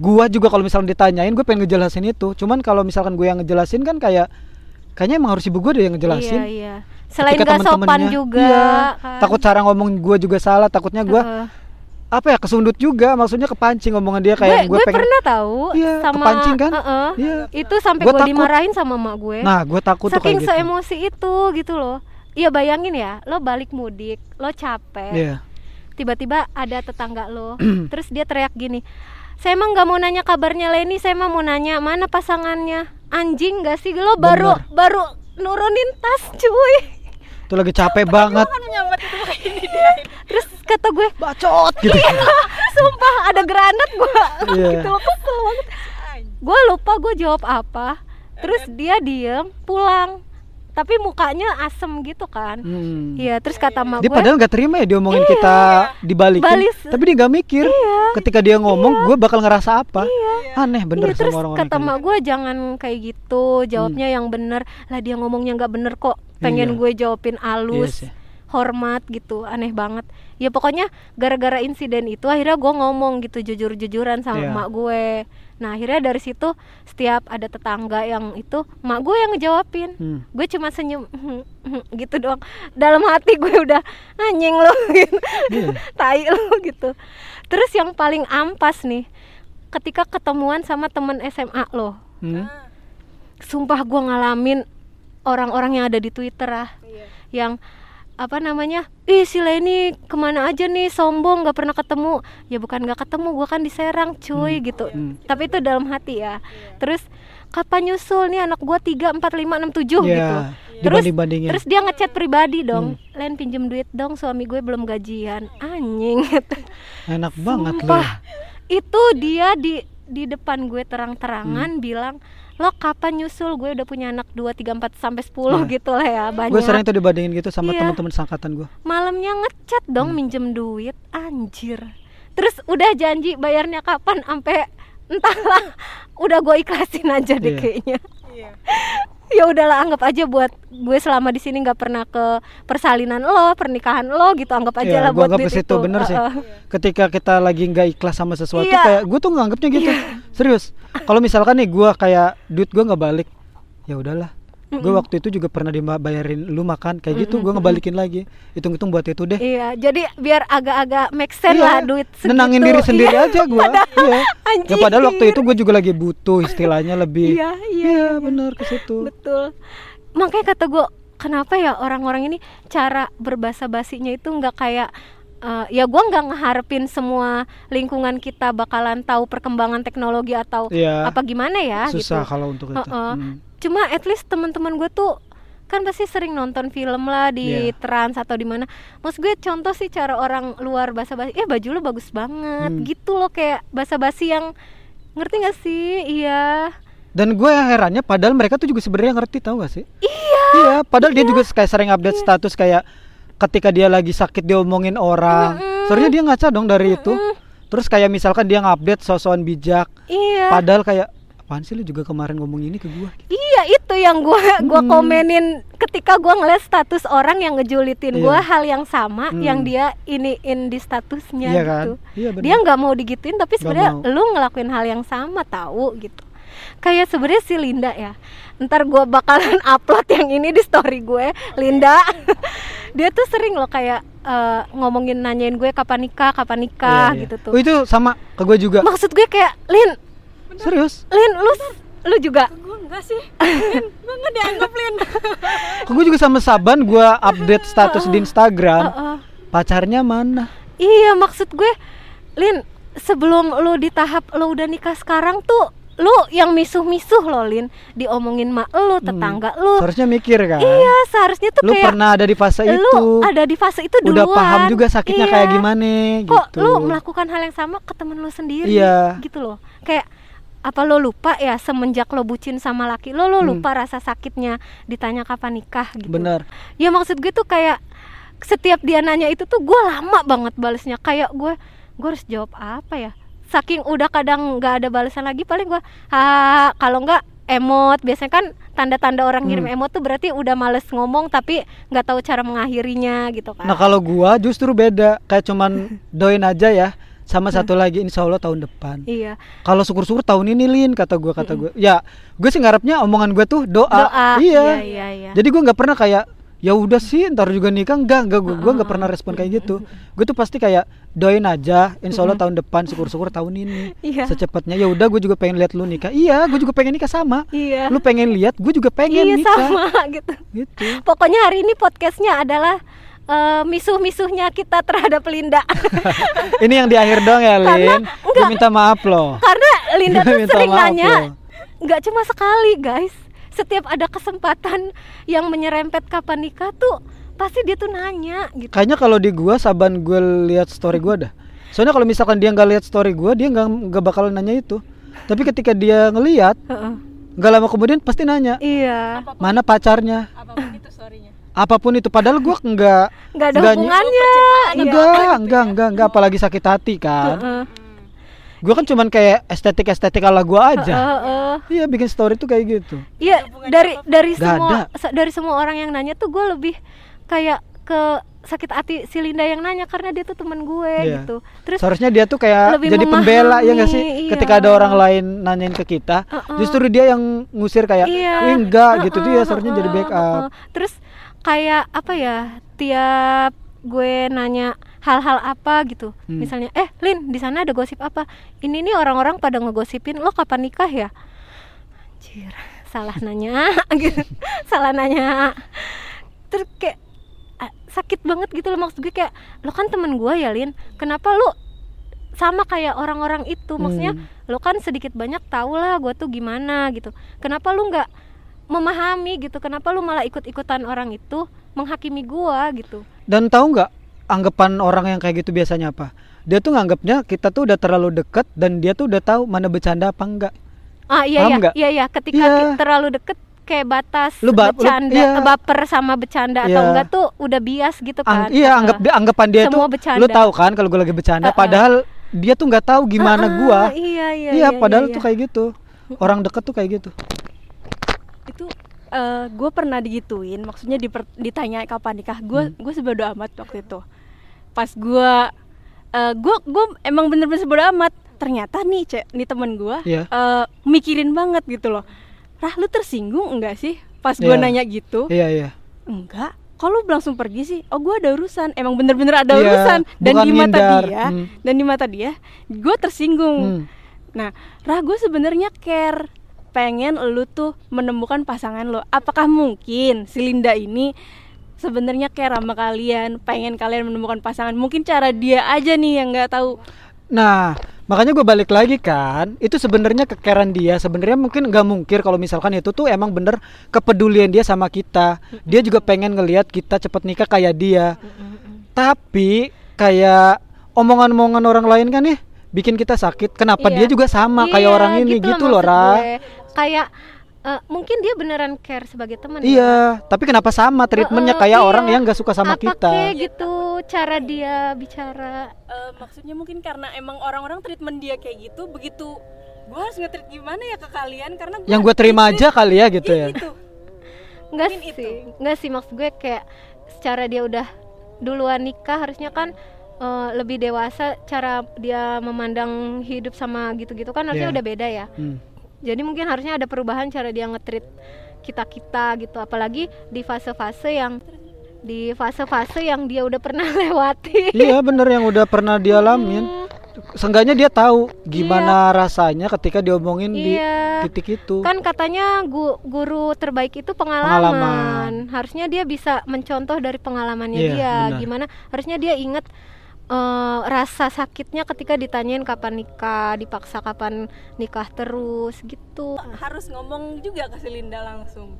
gua juga kalau misalnya ditanyain gue pengen ngejelasin itu cuman kalau misalkan gue yang ngejelasin kan kayak kayaknya emang harus ibu gue deh yang ngejelasin iya iya selain Ketika gak sopan juga iya, kan. takut cara ngomong gua juga salah takutnya gua Heeh. apa ya kesundut juga maksudnya kepancing omongan dia gue kayak gue pengen pernah tahu Iya, sama kepancing kan? Heeh. Iya. itu sampai Gua gue dimarahin sama mak gue nah gue takut tuh saking kayak gitu seemosi itu gitu loh Iya bayangin ya, lo balik mudik, lo capek, Iya. Tiba-tiba ada tetangga lo, terus dia teriak gini, saya emang nggak mau nanya kabarnya Leni, saya emang mau nanya mana pasangannya, anjing gak sih? Lo baru Bener. baru nurunin tas cuy, tuh lagi capek banget. terus kata gue, bacot gitu. Sumpah ada granat gue, Iya. gitu loh kesel banget, gue lupa gue jawab apa, terus dia diem pulang, tapi mukanya asem gitu kan, Hmm. Iya, terus kata mak dia gue, padahal nggak terima ya diomongin Iya. kita dibalikin Balis. tapi dia nggak mikir ketika dia ngomong gue bakal ngerasa apa aneh bener Iya, terus sama orang-orang kata mak gitu. gue jangan kayak gitu, jawabnya yang bener. Lah dia ngomongnya nggak bener kok. Pengen Iya. gue jawabin Iya halus, sih. hormat gitu, aneh banget. Ya pokoknya gara-gara insiden itu akhirnya gue ngomong gitu jujur-jujuran sama Iya. mak gue. Nah akhirnya dari situ setiap ada tetangga yang itu mak gue yang ngejawabin. Hmm. Gue cuma senyum gitu doang. Dalam hati gue udah anjing lo gitu. Iya. tai lo gitu. Terus yang paling ampas nih ketika ketemuan sama temen SMA lo. Hmm. Sumpah gue ngalamin orang-orang yang ada di Twitter ah. Iya. Yang apa namanya ih si Leni ke mana aja nih? Sombong nggak pernah ketemu. Ya bukan nggak ketemu gue kan di Serang cuy gitu. Hmm. tapi itu dalam hati ya. Terus kapan nyusul nih anak gue tiga empat lima enam tujuh? Iya, gitu. Terus terus dia ngechat pribadi dong Hmm. Len pinjem duit dong suami gue belum gajian. Anjing gitu. enak banget loh itu dia di di depan gue terang-terangan bilang lo kapan nyusul? Gue udah punya anak 2, 3, 4 sampai 10 Iya. gitu lah ya banyak. Gue sering tuh dibandingin gitu sama Iya. teman-teman sangkatan gue. Malamnya ngechat dong minjem duit anjir. Terus udah janji bayarnya kapan sampai entahlah. Udah gue ikhlasin aja deh Iya. kayaknya Iya. ya udahlah anggap aja buat gue selama di sini nggak pernah ke persalinan lo pernikahan lo gitu anggap aja Iya, lah gua buat anggap duit ke situ, itu bener sih. Heeh. ketika kita lagi nggak ikhlas sama sesuatu Iya. kayak gue tuh nganggapnya gitu serius kalau misalkan nih gue kayak duit gue nggak balik ya udahlah gue waktu itu juga pernah dibayarin lu makan kayak gitu gue ngebalikin lagi. Hitung-hitung buat itu deh. Iya, jadi biar agak-agak make sense Iya, lah duit segitu. nenangin diri sendiri Iya, aja gue iya. ya padahal waktu itu gue juga lagi butuh istilahnya lebih. Iya, iya, iya bener ke situ. Betul. Makanya kata gue, kenapa ya orang-orang ini cara berbahasa basinya itu nggak kayak eh, ya gue nggak ngeharapin semua lingkungan kita bakalan tahu perkembangan teknologi atau Iya. apa gimana ya susah gitu. kalau untuk itu Heeh. Hmm. Cuma at least teman-teman gue tuh kan pasti sering nonton film lah di Iya. trans atau di mana. Maksud gue contoh sih cara orang luar bahasa basi, eh baju lu bagus banget Hmm. gitu loh kayak bahasa basi yang ngerti gak sih? Iya. Dan gue yang herannya padahal mereka tuh juga sebenarnya ngerti tahu gak sih? Iya. Iya, padahal dia juga kayak sering update status kayak ketika dia lagi sakit diomongin orang. Sebenarnya dia ngaca dong dari itu. Terus kayak misalkan dia ngupdate sosokan bijak, Iya. padahal kayak apaan sih lu juga kemarin ngomong ini ke gua Iya itu yang gua gua Hmm. komenin ketika gua ngeliat status orang yang ngejulitin Iya. gua hal yang sama Hmm. yang dia iniin di statusnya Iya kan? gitu. Iya benar. dia nggak mau digituin tapi sebenarnya lu ngelakuin hal yang sama tahu gitu. Kayak sebenarnya si Linda ya. Ntar gua bakalan upload yang ini di story gue, Linda. Dia tuh sering loh kayak eh, ngomongin nanyain gue kapan nikah, kapan nikah Iya, iya. gitu tuh. Oh, itu sama ke gue juga. Maksud gue kayak Lin, Serius? Lin lu lu juga Gue enggak sih. Lin, gue enggak dianggap Lin. Ke gue juga sama Saban gua update status di Instagram. Pacarnya mana? Iya maksud gue Lin sebelum lo di tahap lo udah nikah sekarang tuh lu yang misuh-misuh loh Lin diomongin mak lu tetangga lu Seharusnya mikir kan. iya seharusnya tuh Lu kayak pernah ada di fase lu itu. ada di fase itu Udah duluan paham juga sakitnya Iya. kayak gimana kok gitu. lu melakukan hal yang sama ke temen lu sendiri Iya. gitu loh kayak apa lo lupa ya semenjak lo bucin sama laki lo lo Hmm. lupa rasa sakitnya ditanya kapan nikah gitu Bener. ya maksud gue tuh kayak setiap dia nanya itu tuh gue lama banget balesnya kayak gue gue harus jawab apa ya saking udah kadang nggak ada balasan lagi paling gue ah kalau nggak emot biasanya kan tanda-tanda orang ngirim Hmm. emot tuh berarti udah males ngomong tapi nggak tahu cara mengakhirinya gitu kan Nah kalau gua justru beda, kayak cuman doain aja ya. Sama satu lagi insya Allah tahun depan. iya Kalau syukur-syukur tahun ini Lin kata gua kata gua. Ya, gue sih ngarepnya omongan gue tuh doa. doa Iya. iya iya Jadi gua nggak pernah kayak ya udah sih ntar juga nikah. Enggak enggak gua, gua nggak pernah respon kayak gitu. Gue tuh pasti kayak doain aja. Insya Allah tahun depan syukur-syukur tahun ini Iya. secepatnya. Ya udah gue juga pengen lihat lu nikah. Iya gue juga pengen nikah sama. Iya. Lu pengen lihat gue juga pengen iya nikah. sama gitu. Gitu. Pokoknya hari ini podcastnya adalah eh, misuh-misuhnya kita terhadap Linda. Ini yang di akhir dong ya Karena- Lin. Gue enggak. minta maaf loh. Karena Linda tuh sering nanya nggak cuma sekali guys setiap ada kesempatan yang menyerempet kapan nikah tuh pasti dia tuh nanya gitu Kayaknya kalau di gua saban gue lihat story gua dah. Soalnya kalau misalkan dia nggak lihat story gua, dia nggak nggak bakal nanya itu. Tapi ketika dia ngelihat, Heeh. nggak lama kemudian pasti nanya, iya mana pacarnya? apa pun itu storynya Apa pun itu. Padahal gua nggak nggak ada hubungannya enggak, enggak, enggak, enggak, apalagi sakit hati kan. Heeh. Gua kan cuman kayak estetik-estetik ala gua aja. Heeh. Iya, bikin story tuh kayak gitu. Iya dari dari semua ada. sa- dari semua orang yang nanya tuh gue lebih kayak ke sakit hati si Linda yang nanya karena dia tuh temen gue Iya. gitu terus Seharusnya dia tuh kayak lebih jadi pembela ya nggak sih? memahami, iya. Ketika ada orang lain nanyain ke kita, Heeh. justru dia yang ngusir kayak, Iya. "Wih, enggak gitu Heeh, dia seharusnya jadi heeh, backup. heeh. Terus kayak apa ya? Tiap gue nanya hal-hal apa gitu. Hmm. Misalnya, "Eh, Lin, di sana ada gosip apa?" Ini nih orang-orang pada ngegosipin lo kapan nikah ya? Anjir, salah nanya gitu. salah nanya. Terus kayak sakit banget gitu loh maksud gue kayak lo kan temen gue ya Lin kenapa lo sama kayak orang-orang itu maksudnya Hmm. lo kan sedikit banyak tau lah gue tuh gimana gitu kenapa lu nggak memahami gitu kenapa lu malah ikut-ikutan orang itu menghakimi gua gitu Dan tahu nggak anggapan orang yang kayak gitu biasanya apa? Dia tuh nganggapnya kita tuh udah terlalu deket dan dia tuh udah tahu mana bercanda apa enggak. ah iya Paham iya nggak? iya iya ketika Iya. terlalu deket kayak batas Lu ba- lu- bercanda iya. baper sama bercanda atau Iya. enggak tuh udah bias gitu kan Ang- iya, anggap dia anggapan dia Semua tuh bercanda. lu tahu kan kalau gue lagi bercanda Uh-uh. padahal dia tuh nggak tahu gimana Ah, gua. iya iya Iya, padahal iya, tuh kayak gitu. Orang deket tuh kayak gitu. itu gue pernah digituin maksudnya diper- ditanya kapan nikah gue Hmm. gue sebodo amat waktu itu pas gue gue gue emang bener-bener sebodo amat ternyata nih cek nih temen gue Iya. mikirin banget gitu loh Rah lu tersinggung enggak sih pas gue Iya. nanya gitu Iya, iya. enggak kalau langsung pergi sih oh gue ada urusan emang bener-bener ada Iya, urusan dan di mata ngindar. dia Hmm. dan di mata dia gue tersinggung Hmm. Nah, Rah gue sebenarnya care pengen lu tuh menemukan pasangan lo. Apakah mungkin si Linda ini sebenarnya care sama kalian, pengen kalian menemukan pasangan? Mungkin cara dia aja nih yang nggak tahu. Nah, makanya gue balik lagi kan, itu sebenarnya kekeran dia. Sebenarnya mungkin nggak mungkin kalau misalkan itu tuh emang bener kepedulian dia sama kita. Dia juga pengen ngelihat kita cepet nikah kayak dia. Tapi kayak omongan-omongan orang lain kan nih bikin kita sakit. Kenapa Iya. dia juga sama kayak Iya, orang ini gitu, loh, maksud Ra. kayak eh, mungkin dia beneran care sebagai teman ya. Iya, tapi kenapa sama treatmentnya Heeh, kayak iya. orang yang gak suka sama apa kita? kayak gitu cara dia bicara Eh, maksudnya mungkin karena emang orang-orang treatment dia kayak gitu, begitu gue harus nge-treat gimana ya ke kalian karena gua Yang gue terima aja kali ya gitu Iya, ya. gitu. Enggak sih, itu. enggak sih maksud gue kayak secara dia udah duluan nikah harusnya kan eh, lebih dewasa cara dia memandang hidup sama gitu-gitu kan harusnya Iya. udah beda ya. Hmm. Jadi mungkin harusnya ada perubahan cara dia nge-treat kita-kita gitu apalagi di fase-fase yang di fase-fase yang dia udah pernah lewati. Iya bener yang udah pernah dialamin. Hmm, Seenggaknya dia tahu gimana rasanya ketika diomongin Iya. di titik itu. Kan katanya gu- guru terbaik itu pengalaman. Pengalaman. Harusnya dia bisa mencontoh dari pengalamannya Iya, dia. benar. Gimana? Harusnya dia inget eh, rasa sakitnya ketika ditanyain kapan nikah, dipaksa kapan nikah terus gitu. Harus ngomong juga ke si Linda langsung.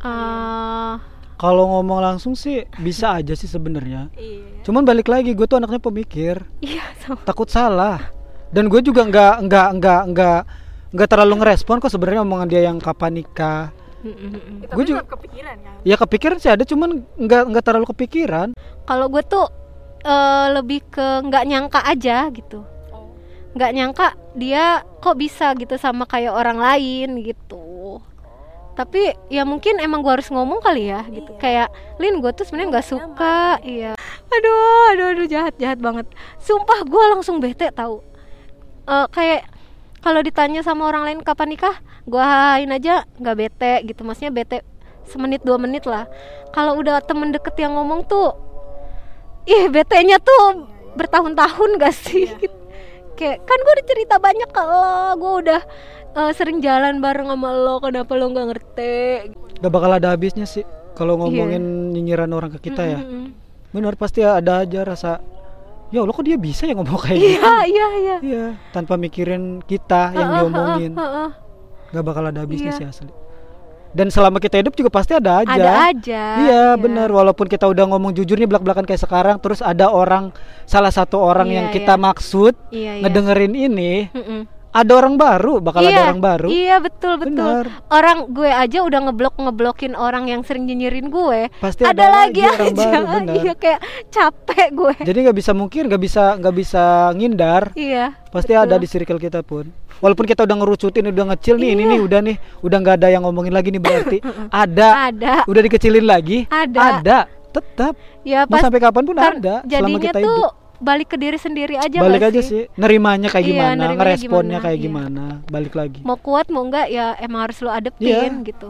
eh Kalau ngomong langsung sih bisa aja sih sebenarnya. Iya. Cuman balik lagi gue tuh anaknya pemikir, iya sama. takut salah. Dan gue juga nggak nggak nggak nggak nggak terlalu ngerespon kok sebenarnya omongan dia yang kapan nikah. Gua juga- kepikiran kan. Ya kepikiran sih ada, cuman nggak nggak terlalu kepikiran. Kalau gue tuh eh, lebih ke nggak nyangka aja gitu. Oh. nggak nyangka dia kok bisa gitu sama kayak orang lain gitu. Tapi ya mungkin emang gua harus ngomong kali ya gitu. Kayak Lin gue tuh sebenarnya nggak suka. iya. Aduh aduh aduh jahat jahat banget. Sumpah gua langsung bete tahu Eh, kayak kalau ditanya sama orang lain kapan nikah gua hain aja nggak bete gitu. Maksudnya bete semenit dua menit lah. Kalau udah temen deket yang ngomong tuh ih bete-nya tuh bertahun-tahun gak sih Gitu. kayak kan gue udah cerita banyak ke lo gue udah eh, sering jalan bareng sama lo kenapa lo nggak ngerti Gak bakal ada habisnya sih kalau ngomongin nyinyiran orang ke kita ya. Mm-mm. Benar pasti ada aja rasa ya Allah kok dia bisa ya ngomong kayak gitu. iya iya iya Iya, tanpa mikirin kita yang Heeh, diomongin. Gak bakal ada habisnya Iya. sih asli. Dan selama kita hidup juga pasti ada aja. ada aja Iya benar walaupun kita udah ngomong jujur nih belak-belakan kayak sekarang terus ada orang salah satu orang Iya, yang kita iya. maksud iya iya ngedengerin ini Mm-mm. Ada orang baru bakal iya, ada orang baru. iya betul betul. Benar. orang gue aja udah ngeblok ngeblokin orang yang sering nyinyirin gue. Pasti ada, lagi orang aja. baru benar. Iya kayak capek gue. Jadi nggak bisa mungkin nggak bisa nggak bisa ngindar. Iya pasti betul. ada di circle kita pun. Walaupun kita udah ngerucutin udah ngecil nih ini Iya. nih udah nih. Udah nggak ada yang ngomongin lagi nih berarti ada. Ada. Udah dikecilin lagi? Ada. ada. Tetap. Ya mau pas sampai kapan pun ada selama jadinya kita tuh hidup balik ke diri sendiri aja balik aja sih? sih. Nerimanya kayak Iya, gimana nerimanya ngeresponnya gimana, kayak iya. gimana balik lagi. Mau kuat mau enggak ya emang harus lo adeptin Iya. gitu.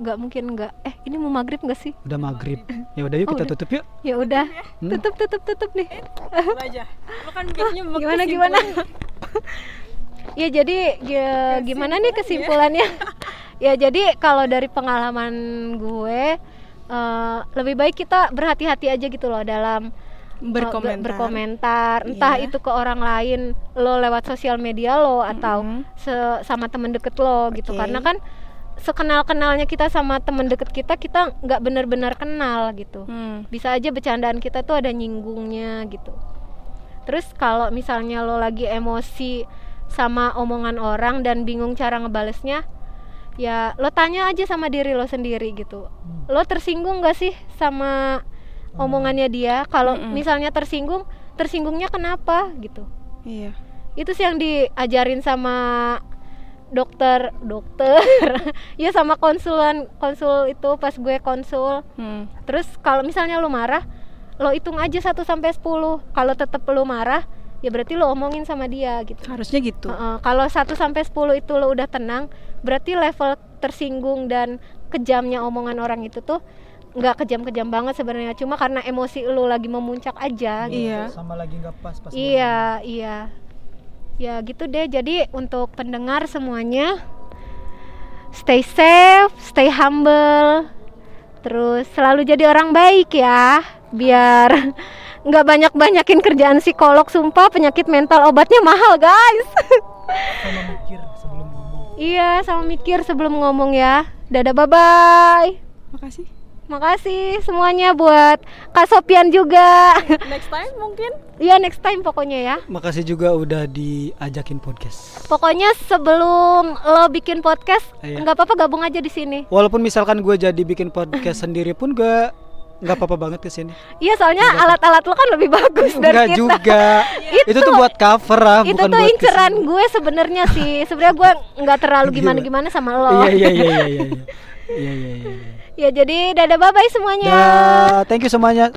Nggak mungkin nggak. Eh ini mau maghrib nggak sih? Udah maghrib. Ya udah yuk Oh, kita udah. tutup yuk. Ya udah. Hmm. tutup tutup tutup nih. Aja. Lo kan biasanya gimana gimana? Ya jadi ya, gimana nih kesimpulannya? Ya jadi kalau dari pengalaman gue eh, lebih baik kita berhati-hati aja gitu loh dalam eh, Berkomentar. ber- berkomentar entah Iya. itu ke orang lain lo lewat sosial media lo atau Mhm. se- sama temen deket lo gitu Oke. karena kan sekenal kenalnya kita sama temen deket kita kita nggak benar-benar kenal gitu Hmm. bisa aja bercandaan kita tuh ada nyinggungnya gitu terus kalau misalnya lo lagi emosi sama omongan orang dan bingung cara ngebalesnya ya lo tanya aja sama diri lo sendiri gitu lo tersinggung gak sih sama omongannya dia kalau Mm-mm. misalnya tersinggung tersinggungnya kenapa gitu Iya. itu sih yang diajarin sama dokter dokter ya sama konsulan konsul itu pas gue konsul Hmm. Terus kalau misalnya lo marah, lo hitung aja 1 sampai 10. Kalau tetap lo marah, ya berarti lo omongin sama dia gitu. Harusnya gitu. Heeh, kalau 1 sampai 10 itu lo udah tenang, berarti level tersinggung dan kejamnya omongan orang itu tuh nggak kejam-kejam banget sebenarnya. Cuma karena emosi lo lagi memuncak aja gitu. Iya. sama lagi nggak pas pas Iya, iya. Ya gitu deh. Jadi untuk pendengar semuanya stay safe, stay humble. Terus selalu jadi orang baik ya, biar nggak banyak-banyakin kerjaan psikolog sumpah penyakit mental obatnya mahal guys. sama mikir sebelum ngomong iya, sama mikir sebelum ngomong ya. Dadah bye bye. Makasih. Makasih semuanya buat Kak Sopian juga. Next time mungkin? Iya next time pokoknya ya. Makasih juga udah diajakin podcast. Pokoknya sebelum lo bikin podcast iya. nggak apa-apa gabung aja di sini. Walaupun misalkan gue jadi bikin podcast sendiri pun gue nggak apa-apa banget ke sini. Iya soalnya alat-alat lo kan lebih bagus dari kita. juga. itu, itu tuh buat cover ah, itu bukan tuh buat inceran ke sini. gue sebenarnya sih. Sebenarnya gue nggak terlalu gimana-gimana sama lo. Iya iya iya iya. Iya iya iya. iya, iya Ya jadi dadah bye bye semuanya. Dah, thank you semuanya